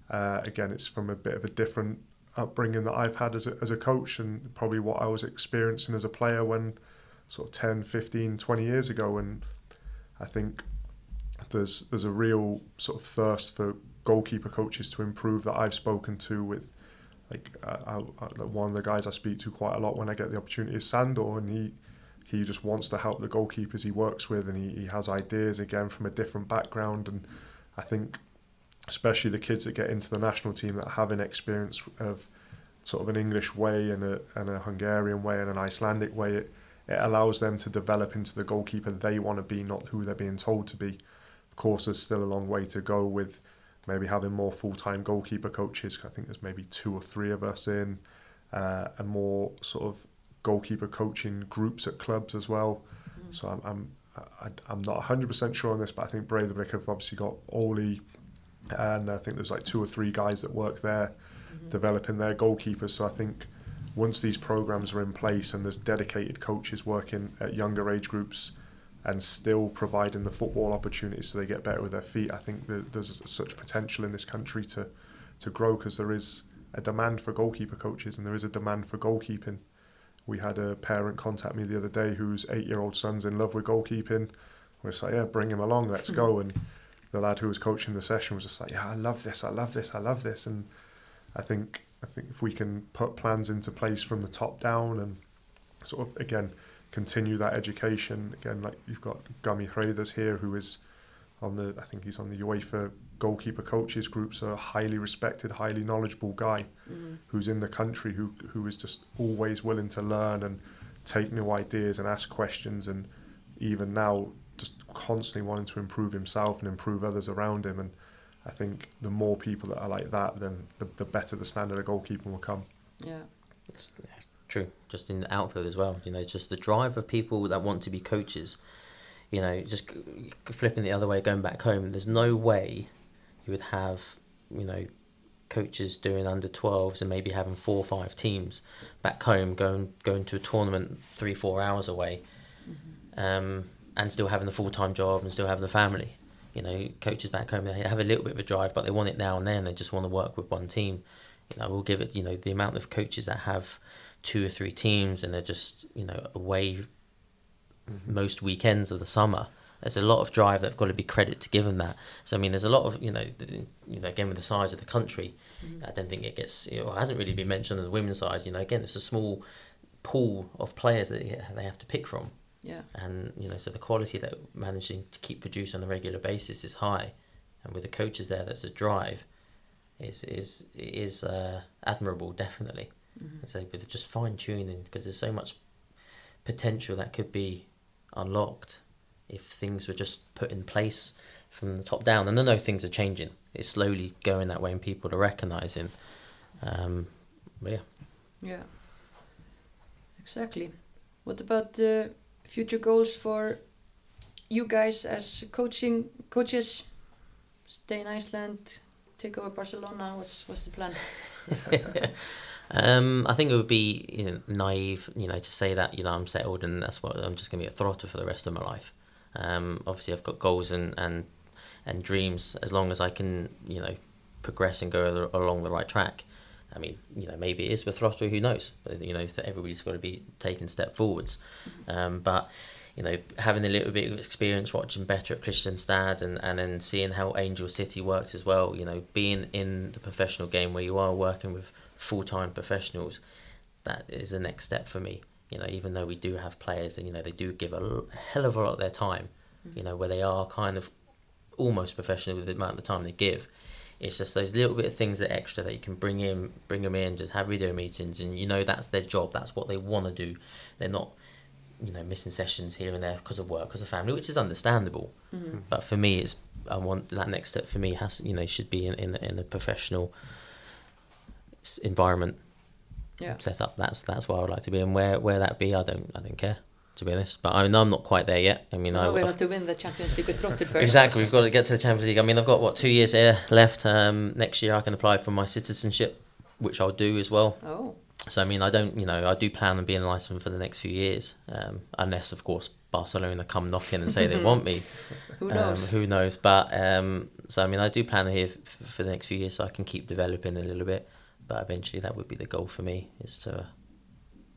Uh, again, it's from a bit of a different upbringing that I've had as a, as a coach and probably what I was experiencing as a player when sort of 10, 15, 20 years ago. And I think there's there's a real sort of thirst for goalkeeper coaches to improve that I've spoken to with like uh, I, I, one of the guys I speak to quite a lot when I get the opportunity is Sandor and he he just wants to help the goalkeepers he works with and he, he has ideas again from a different background and I think especially the kids that get into the national team that have an experience of sort of an English way and a, and a Hungarian way and an Icelandic way it, it allows them to develop into the goalkeeper they want to be not who they're being told to be of course there's still a long way to go with maybe having more full-time goalkeeper coaches I think there's maybe two or three of us in uh, and more sort of goalkeeper coaching groups at clubs as well. Mm. So I'm, I'm I, I'm not 100% sure on this, but I think Breiðablik have obviously got Oli, and I think there's like two or three guys that work there mm-hmm. developing their goalkeepers. So I think once these programs are in place and there's dedicated coaches working at younger age groups and still providing the football opportunities so they get better with their feet, I think that there's such potential in this country to, to grow because there is a demand for goalkeeper coaches and there is a demand for goalkeeping we had a parent contact me the other day whose eight-year-old son's in love with goalkeeping. We're just like, yeah, bring him along, let's go. And the lad who was coaching the session was just like, yeah, I love this, I love this, I love this. And I think I think if we can put plans into place from the top down and sort of again continue that education again, like you've got Gummi Hreiðars here who is on the I think he's on the UEFA goalkeeper coaches group, so a highly respected, highly knowledgeable guy mm-hmm. who's in the country who who is just always willing to learn and take new ideas and ask questions and even now just constantly wanting to improve himself and improve others around him and I think the more people that are like that then the, the better the standard of goalkeeping will come. Yeah. It's, true. Just in the outfield as well. You know, just the drive of people that want to be coaches. You know, just flipping the other way, going back home. There's no way you would have, you know, coaches doing under 12s and maybe having four or five teams back home going going to a tournament three four hours away mm-hmm. um, and still having the full-time job and still having the family you know coaches back home they have a little bit of a drive but they want it now and then they just want to work with one team you know we'll give it you know the amount of coaches that have two or three teams and they're just you know away mm-hmm. most weekends of the summer there's a lot of drive that've got to be credit to give them that. So I mean, there's a lot of you know, you know, again with the size of the country, mm-hmm. I don't think it gets you know, it hasn't really been mentioned on the women's side. You know, again, it's a small pool of players that they have to pick from. Yeah. And you know, so the quality that managing to keep producing on a regular basis is high, and with the coaches there, that's a drive, is is is uh, admirable, definitely. Mm-hmm. So with just fine tuning, because there's so much potential that could be unlocked if things were just put in place from the top down. And I know things are changing. It's slowly going that way, and people are recognizing. Um, but yeah. Yeah. Exactly. What about the future goals for you guys as coaching coaches? Stay in Iceland, take over Barcelona. What's what's the plan? um, I think it would be you know, naive, you know, to say that you know I'm settled and that's what I'm just going to be a throtter for the rest of my life. Um, obviously, I've got goals and, and and dreams as long as I can, you know, progress and go along the right track. I mean, you know, maybe it is with Þróttur, who knows? But, you know, everybody's got to be taking step forwards. Um, but, you know, having a little bit of experience watching Beta at Kristianstad and, and then seeing how Angel City works as well, you know, being in the professional game where you are working with full time professionals, that is the next step for me. You know, even though we do have players and, you know, they do give a hell of a lot of their time, you know, where they are kind of almost professional with the amount of time they give it's just those little bit of things that extra that you can bring in, bring them in, just have video meetings, and you know that's their job. That's what they want to do. They're not, you know, missing sessions here and there because of work, because of family, which is understandable. Mm-hmm. But for me, it's I want that next step for me has you know should be in in, in a professional environment. Yeah. Set up. That's that's where I would like to be, and where where that be, I don't I don't care to be honest. But I mean, I'm not quite there yet. I mean, no, I, we have to win the Champions League with Þróttur first. Exactly, we've got to get to the Champions League. I mean, I've got what two years here left. Um, next year, I can apply for my citizenship, which I'll do as well. Oh. So I mean, I don't, you know, I do plan on being licensed for the next few years, um, unless of course Barcelona come knocking and say they want me. who knows? Um, who knows? But um, so I mean, I do plan here f- for the next few years, so I can keep developing a little bit. But eventually, that would be the goal for me, is to,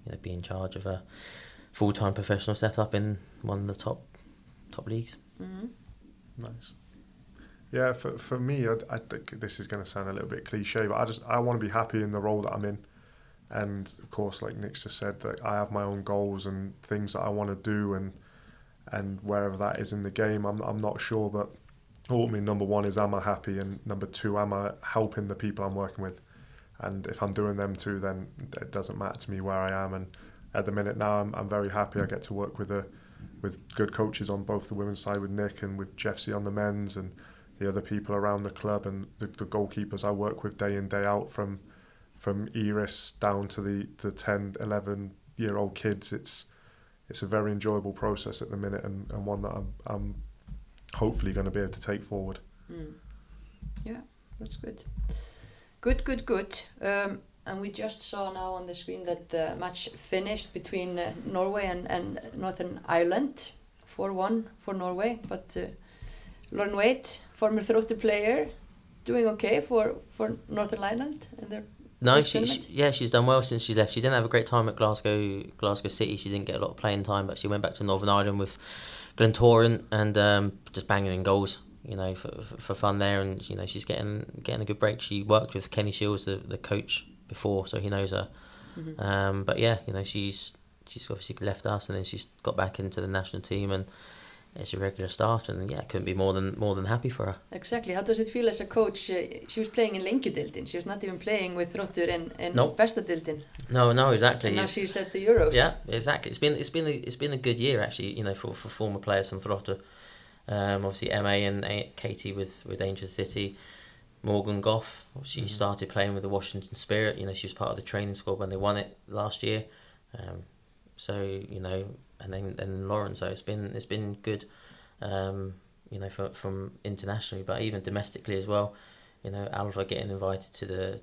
you know, be in charge of a full time professional setup in one of the top top leagues. Mm-hmm. Nice. Yeah, for for me, I, I think this is going to sound a little bit cliche, but I just I want to be happy in the role that I'm in, and of course, like Nik's just said, that I have my own goals and things that I want to do, and and wherever that is in the game, I'm I'm not sure, but ultimately, number one is am I happy, and number two, am I helping the people I'm working with, and if I'm doing them too, then it doesn't matter to me where I am, and at the minute now, I'm, I'm very happy. I get to work with a with good coaches on both the women's side with Nik and with Jeffsy on the men's and the other people around the club and the, the goalkeepers I work with day in day out from from Iris down to the the 10 11 year old kids it's it's a very enjoyable process at the minute and, and one that I'm, I'm hopefully going to be able to take forward mm. yeah that's good good good good um, and we just saw now on the screen that the match finished between uh, Norway and, and Northern Ireland 4-1 for Norway but uh, Lauren Wade former Þróttur player doing okay for, for Northern Ireland in their no, she, she, yeah, she's done well since she left. She didn't have a great time at Glasgow, Glasgow City. She didn't get a lot of playing time, but she went back to Northern Ireland with Glentoran and um, just banging in goals, you know, for, for, for, fun there. And you know, she's getting getting a good break. She worked with Kenny Shiels, the, the coach before, so he knows her. Mm-hmm. Um, but yeah, you know, she's she's obviously left us, and then she's got back into the national team, and it's a regular starter, and yeah, couldn't be more than more than happy for her. Exactly. How does it feel as a coach? Uh, she was playing in Lengjudeildin. She was not even playing with Rotur in in nope. Besta deildin. No, no, exactly. And now it's, she's at the Euros. Yeah, exactly. It's been it's been a, it's been a good year actually. You know, for, for former players from Þróttur. Um, obviously, Ma and a- Katie with with Angel City. Morgan Goff. She mm-hmm. started playing with the Washington Spirit. You know, she was part of the training squad when they won it last year. Um, so you know, and then then Lauren. So it's been it's been good. Um, you know, for, from internationally, but even domestically as well. You know, Alva getting invited to the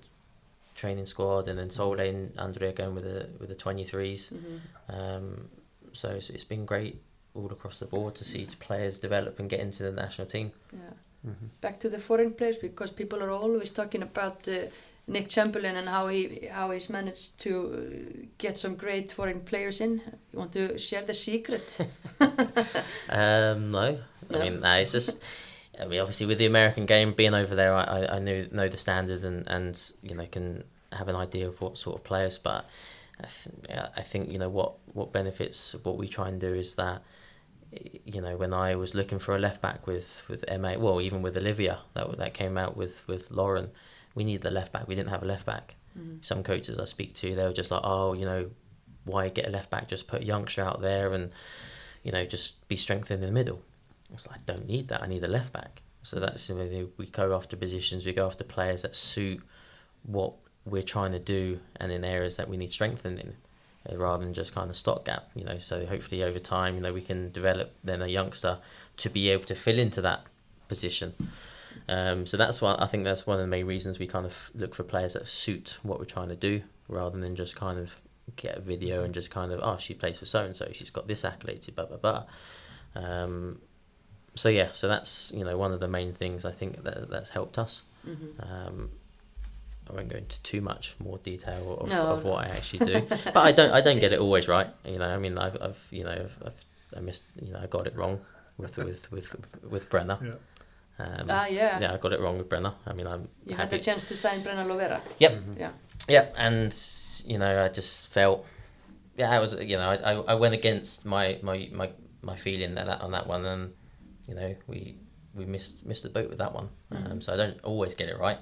training squad, and then Solde and Andrea going with the with the twenty threes. Mm-hmm. Um, so it's, it's been great all across the board to see players develop and get into the national team. Yeah. Mm-hmm. Back to the foreign players because people are always talking about uh, Nik Chamberlain and how he how he's managed to uh, get some great foreign players in. You want to share the secret? um, no. no, I mean, no, it's just. I mean, obviously, with the American game being over there, I, I knew know the standard and, and you know can have an idea of what sort of players. But I, th- I think you know what what benefits what we try and do is that you know, when I was looking for a left back with with Ma, well, even with Olivia, that that came out with with Lauren, we needed the left back. We didn't have a left back. Mm. Some coaches I speak to, they were just like, oh, you know, why get a left back? Just put a youngster out there, and you know, just be strengthened in the middle. It's like I don't need that. I need a left back. So that's you know, we go after positions, we go after players that suit what we're trying to do, and in areas that we need strengthening, rather than just kind of stopgap. You know, so hopefully over time, you know, we can develop then a youngster to be able to fill into that position. Um, so that's why I think that's one of the main reasons we kind of look for players that suit what we're trying to do, rather than just kind of get a video and just kind of oh she plays for so and so she's got this accolade blah blah blah. Um, so yeah, so that's you know one of the main things I think that that's helped us. Mm-hmm. Um, I won't go into too much more detail of, No, of no. what I actually do, but I don't I don't get it always right. You know, I mean, I've, I've you know I've, I've I missed you know I got it wrong with with with with Brenna. Yeah. Um, Ah, yeah. yeah, I got it wrong with Brenna. I mean, I'm You had the chance to sign Brenna Lovera. Yep. Yeah. Yeah, and you know, I just felt, yeah, I was, you know, I, I, I went against my, my, my, my feeling that, that on that one, and you know, we we missed missed the boat with that one. Um, so I don't always get it right.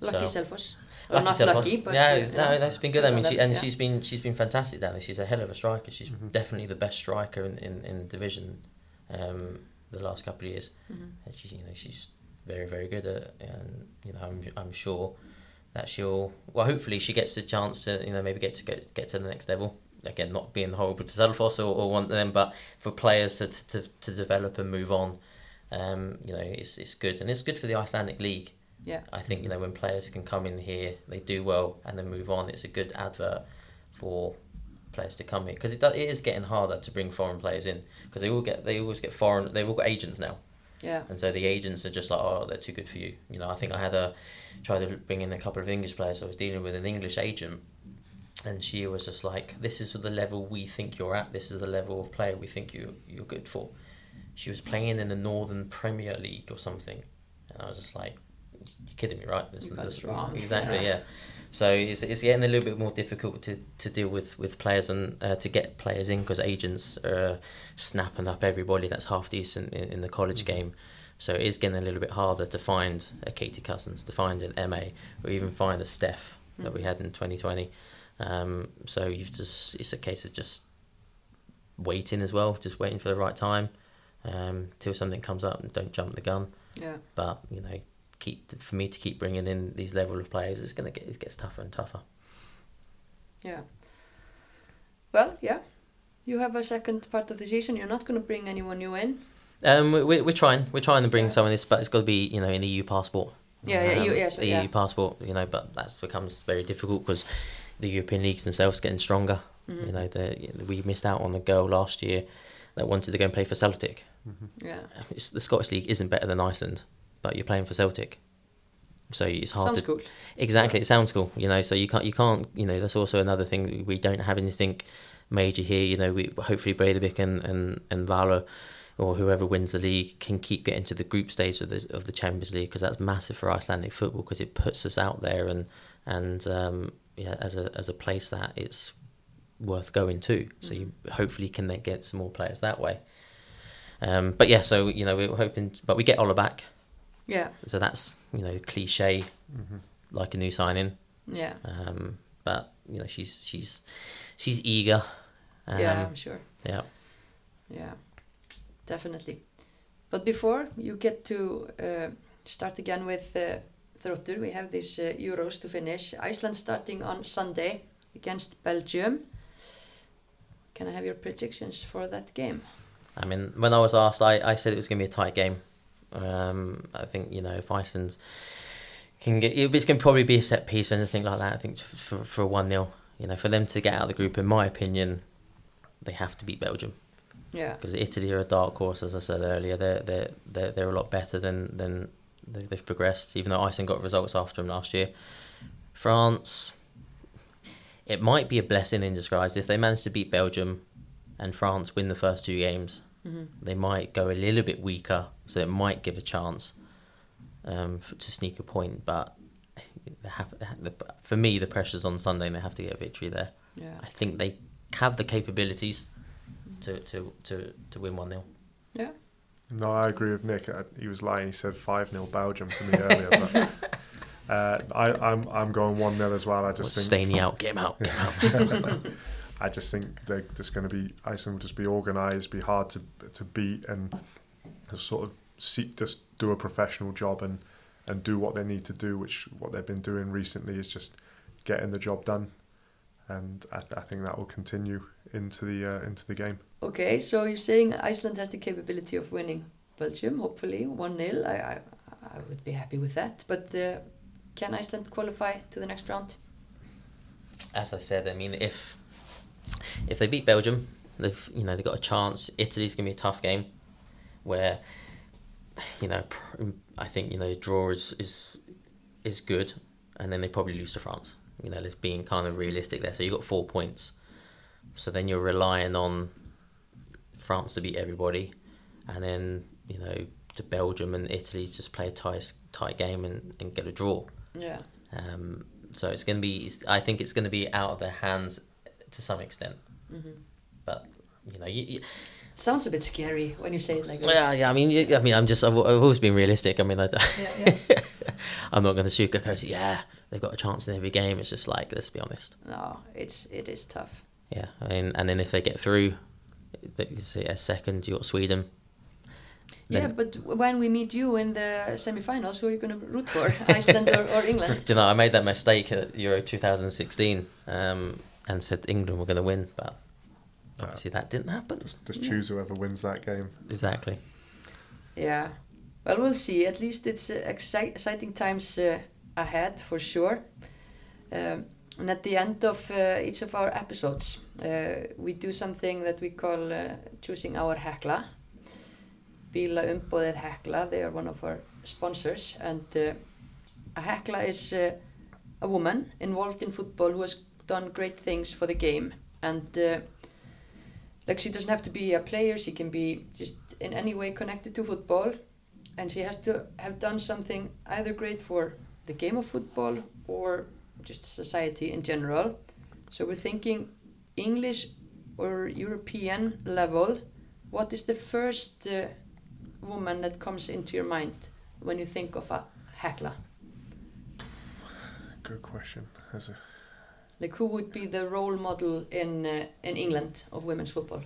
Lucky So- Selfoss. Well, not Selfoss. lucky, but yeah, it's- no, yeah. that's been good. I mean, she, and yeah. she's been she's been fantastic down there. She's a hell of a striker. She's Mhm. definitely the best striker in in, in the division. Um, the last couple of years, Mhm. and she's you know she's very very good at, and you know I'm I'm sure that she'll well hopefully she gets a chance to you know maybe get to get get to the next level again not being horrible to Selfoss or, or one of them but for players to, to, to develop and move on um, you know it's, it's good and it's good for the Icelandic league Yeah. I think you know when players can come in here they do well and then move on it's a good advert for players to come here because it, do- it is getting harder to bring foreign players in because they all get they always get foreign they've all got agents now Yeah. and so the agents are just like, oh, they're too good for you. You know, I think I had a try to bring in a couple of English players. I was dealing with an English agent, and she was just like, "This is the level we think you're at. This is the level of player we think you you're good for." She was playing in the Northern Premier League or something, and I was just like, "You're kidding me, right? This, this- wrong." Exactly, Yeah. yeah. So it's, it's getting a little bit more difficult to, to deal with, with players and uh, to get players in because agents are snapping up everybody that's half decent in, in the college game. So it is getting a little bit harder to find a Katie Cousins, to find an MA, or even find a Steph that we had in 2020. Um, so you've just it's a case of just waiting as well, just waiting for the right time um, till something comes up and don't jump the gun. Yeah. But you know, keep for me to keep bringing in these level of players, it's gonna get it gets tougher and tougher. Yeah. Well, yeah. You have a second part of the season. You're not going to bring anyone new in. Um, we, we- we're trying we're trying to bring Yeah. some of this, but it's got to be you know an EU passport. Yeah, yeah, EU, Um, yeah, so- the yeah. EU passport, you know, but that's becomes very difficult because the European leagues themselves getting stronger. Mm-hmm. You know, the, we missed out on the girl last year that wanted to go and play for Celtic. Yeah. It's, the Scottish league isn't better than Iceland, but you're playing for Celtic, so it's hard Sounds to cool. Exactly, it sounds cool. You know, so you can't, you can't, you know, that's also another thing. We don't have anything major here. You know, we hopefully Breiðablik and and and Valur, or whoever wins the league, can keep getting to the group stage of the of the Champions League because that's massive for Icelandic football because it puts us out there and and um, yeah, as a as a place that it's worth going to. So you hopefully can then get some more players that way. Um, but yeah, so you know we're hoping, but we get Ola back, Yeah. so that's you know cliche, like a new signing. Yeah. Um, but you know she's she's she's eager. Um, yeah, I'm sure. yeah. Yeah. Definitely. But before you get to uh, start again with uh, Þróttur, we have these uh, Euros to finish. Iceland starting on Sunday against Belgium. Can I have your predictions for that game? I mean, when I was asked, I, I said it was going to be a tight game. Um, I think you know if Iceland can get, it's going to probably be a set piece or anything like that. I think for for one 0 you know, for them to get out of the group, in my opinion, they have to beat Belgium Yeah. because Italy are a dark horse, as I said earlier. They're they're they're, they're a lot better than than they've progressed. Even though Iceland got results after them last year, France. It might be a blessing in disguise if they manage to beat Belgium, and France win the first two games. They might go a little bit weaker, so it might give a chance um, f to sneak a point. But they have, the, for me, the pressure's on Sunday, and they have to get a victory there. Yeah. I think they have the capabilities to to to, to win one 0 Yeah. No, I agree with Nik. Uh, He was lying. He said 5 0 Belgium to me earlier. But uh, I, I'm I'm going 1 0 as well. I just think Staney out, get him out, get him out. I just think they're just going to be Iceland will just be organised, be hard to to beat, and sort of see, just do a professional job and and do what they need to do, which what they've been doing recently is just getting the job done, and I, I think that will continue into the uh, into the game. Okay, so you're saying Iceland has the capability of winning Belgium, hopefully 1 0. I, I, I would be happy with that. But uh, can Iceland qualify to the next round? As I said, I mean, if if they beat Belgium, they've you know they've got a chance. Italy's gonna be a tough game, where you know I think you know draw is is is good, and then they probably lose to France. You know, just being kind of realistic there. So you got four points. So then you're relying on France to beat everybody, and then you know to Belgium and Italy just play a tight tight game and, and get a draw. Yeah. Um, so it's going to be. I think it's going to be out of their hands to some extent. Mm-hmm. But you know, you, you, Sounds a bit scary when you say it like this. yeah, yeah. I mean, you, I mean, I'm just. I've, I've always been realistic. I mean, I, Yeah, yeah. I'm not going to sugarcoat. Yeah, they've got a chance in every game. It's just like let's be honest. No, it's it is tough. Yeah, I mean, and then if they get through, you say a second, you got Sweden. Yeah, but when we meet you in the semi-finals, who are you going to root for, Iceland or, or England? Do you know, I made that mistake at Euro 2016 um, and said England were going to win, but obviously that didn't happen. Just choose whoever wins that game. Exactly. Yeah. Well, we'll see. At least it's uh, exci- exciting times uh, ahead for sure. Um, and at the end of uh, each of our episodes, uh, we do something that we call uh, choosing our hekla. Bíla umbóðið hekla, they are one of our sponsors. And uh, a hekla is uh, a woman involved in football who has done great things for the game. And uh, like she doesn't have to be a player, she can be just in any way connected to football. And she has to have done something either great for the game of football or just society in general. So we're thinking English or European level. What is the first uh, woman that comes into your mind when you think of a Hekla? Good question. As a, Like who would be the role model in uh, in England of women's football?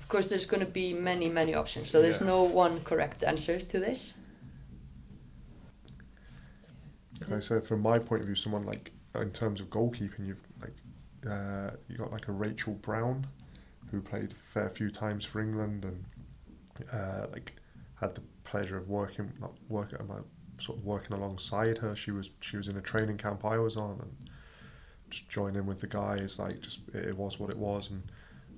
Of course, there's going to be many many options, so there's Yeah. no one correct answer to this. Like I said, from my point of view, someone like in terms of goalkeeping, you've like uh, you got like a Rachel Brown, who played a fair few times for England and uh, like had the pleasure of working not working uh, sort of working alongside her. She was she was in a training camp I was on and just joining with the guys. Like just it, it was what it was and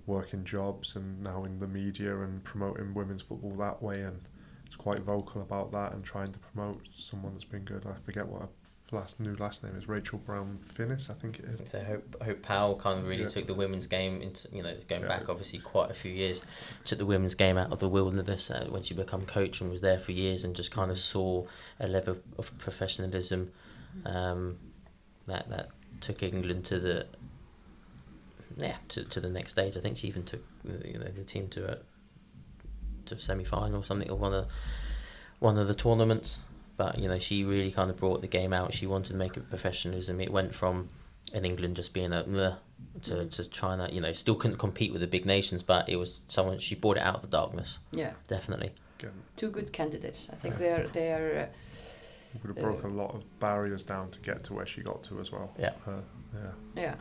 working jobs and now in the media and promoting women's football that way and it's quite vocal about that and trying to promote someone that's been good. I forget what her last new last name is. Rachel Brown Finnis, I think it is. So Hope, Hope Powell kind of really Yeah. took the women's game into, you know, it's going Yeah. back obviously quite a few years, took the women's game out of the wilderness uh, when she became coach and was there for years and just kind of saw a level of professionalism um, that that took England to the yeah to, to the next stage. I think she even took you know the team to a to a semi final or something or one of one of the tournaments. But you know she really kind of brought the game out. She wanted to make it professionalism. It went from in England just being a meh to, to China, you know, still couldn't compete with the big nations, but it was someone she brought it out of the darkness, Yeah, definitely. Again, two good candidates. I think they're they're. Uh, would have broke a lot of barriers down to get to where she got to as well. Yeah. Uh, yeah. Yeah,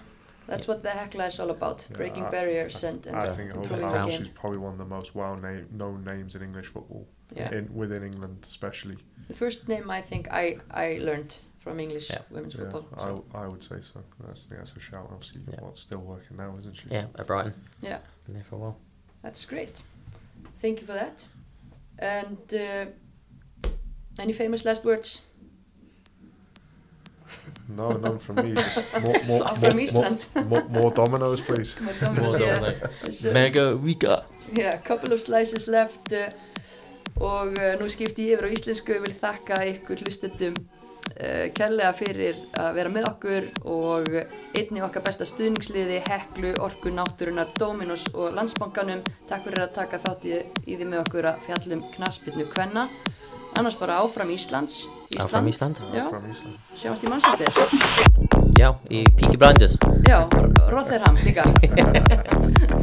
that's what the Hekla is all about: Yeah, breaking I- barriers and, and I think Hope improving Improving the game. she's probably one of the most well name, known names in English football. Yeah, In within England especially. the first name I think I I learned from English Yeah. women's Yeah, football. so- I, I would say so. That's I think that's a shout. Obviously, Yeah. what's still working now, isn't she? Yeah, at Brighton. Yeah. Been there for a while. That's great. Thank you for that. And uh, any famous last words? No, none from me. Just more, more, So more, from more, Iceland. more, more dominoes, please. More More dominoes, yeah. So- Mega Riga. Yeah, a couple of slices left uh, og uh, nú skipti ég yfir á íslensku og vil þakka ykkur hlustendum uh, kærlega fyrir að vera með okkur og einni okkar besta stuðningsliði Heklu, Orku, Náttúrunar, Dominos og Landsbankanum Takk fyrir að taka þátt í, í því með okkur að fjallum knaspirnu kvenna annars bara áfram Íslands Áfram Ísland. Já, Frá Ísland. sjáumst í Manchester Já, í Peaky Blinders. Já, Rotherham líka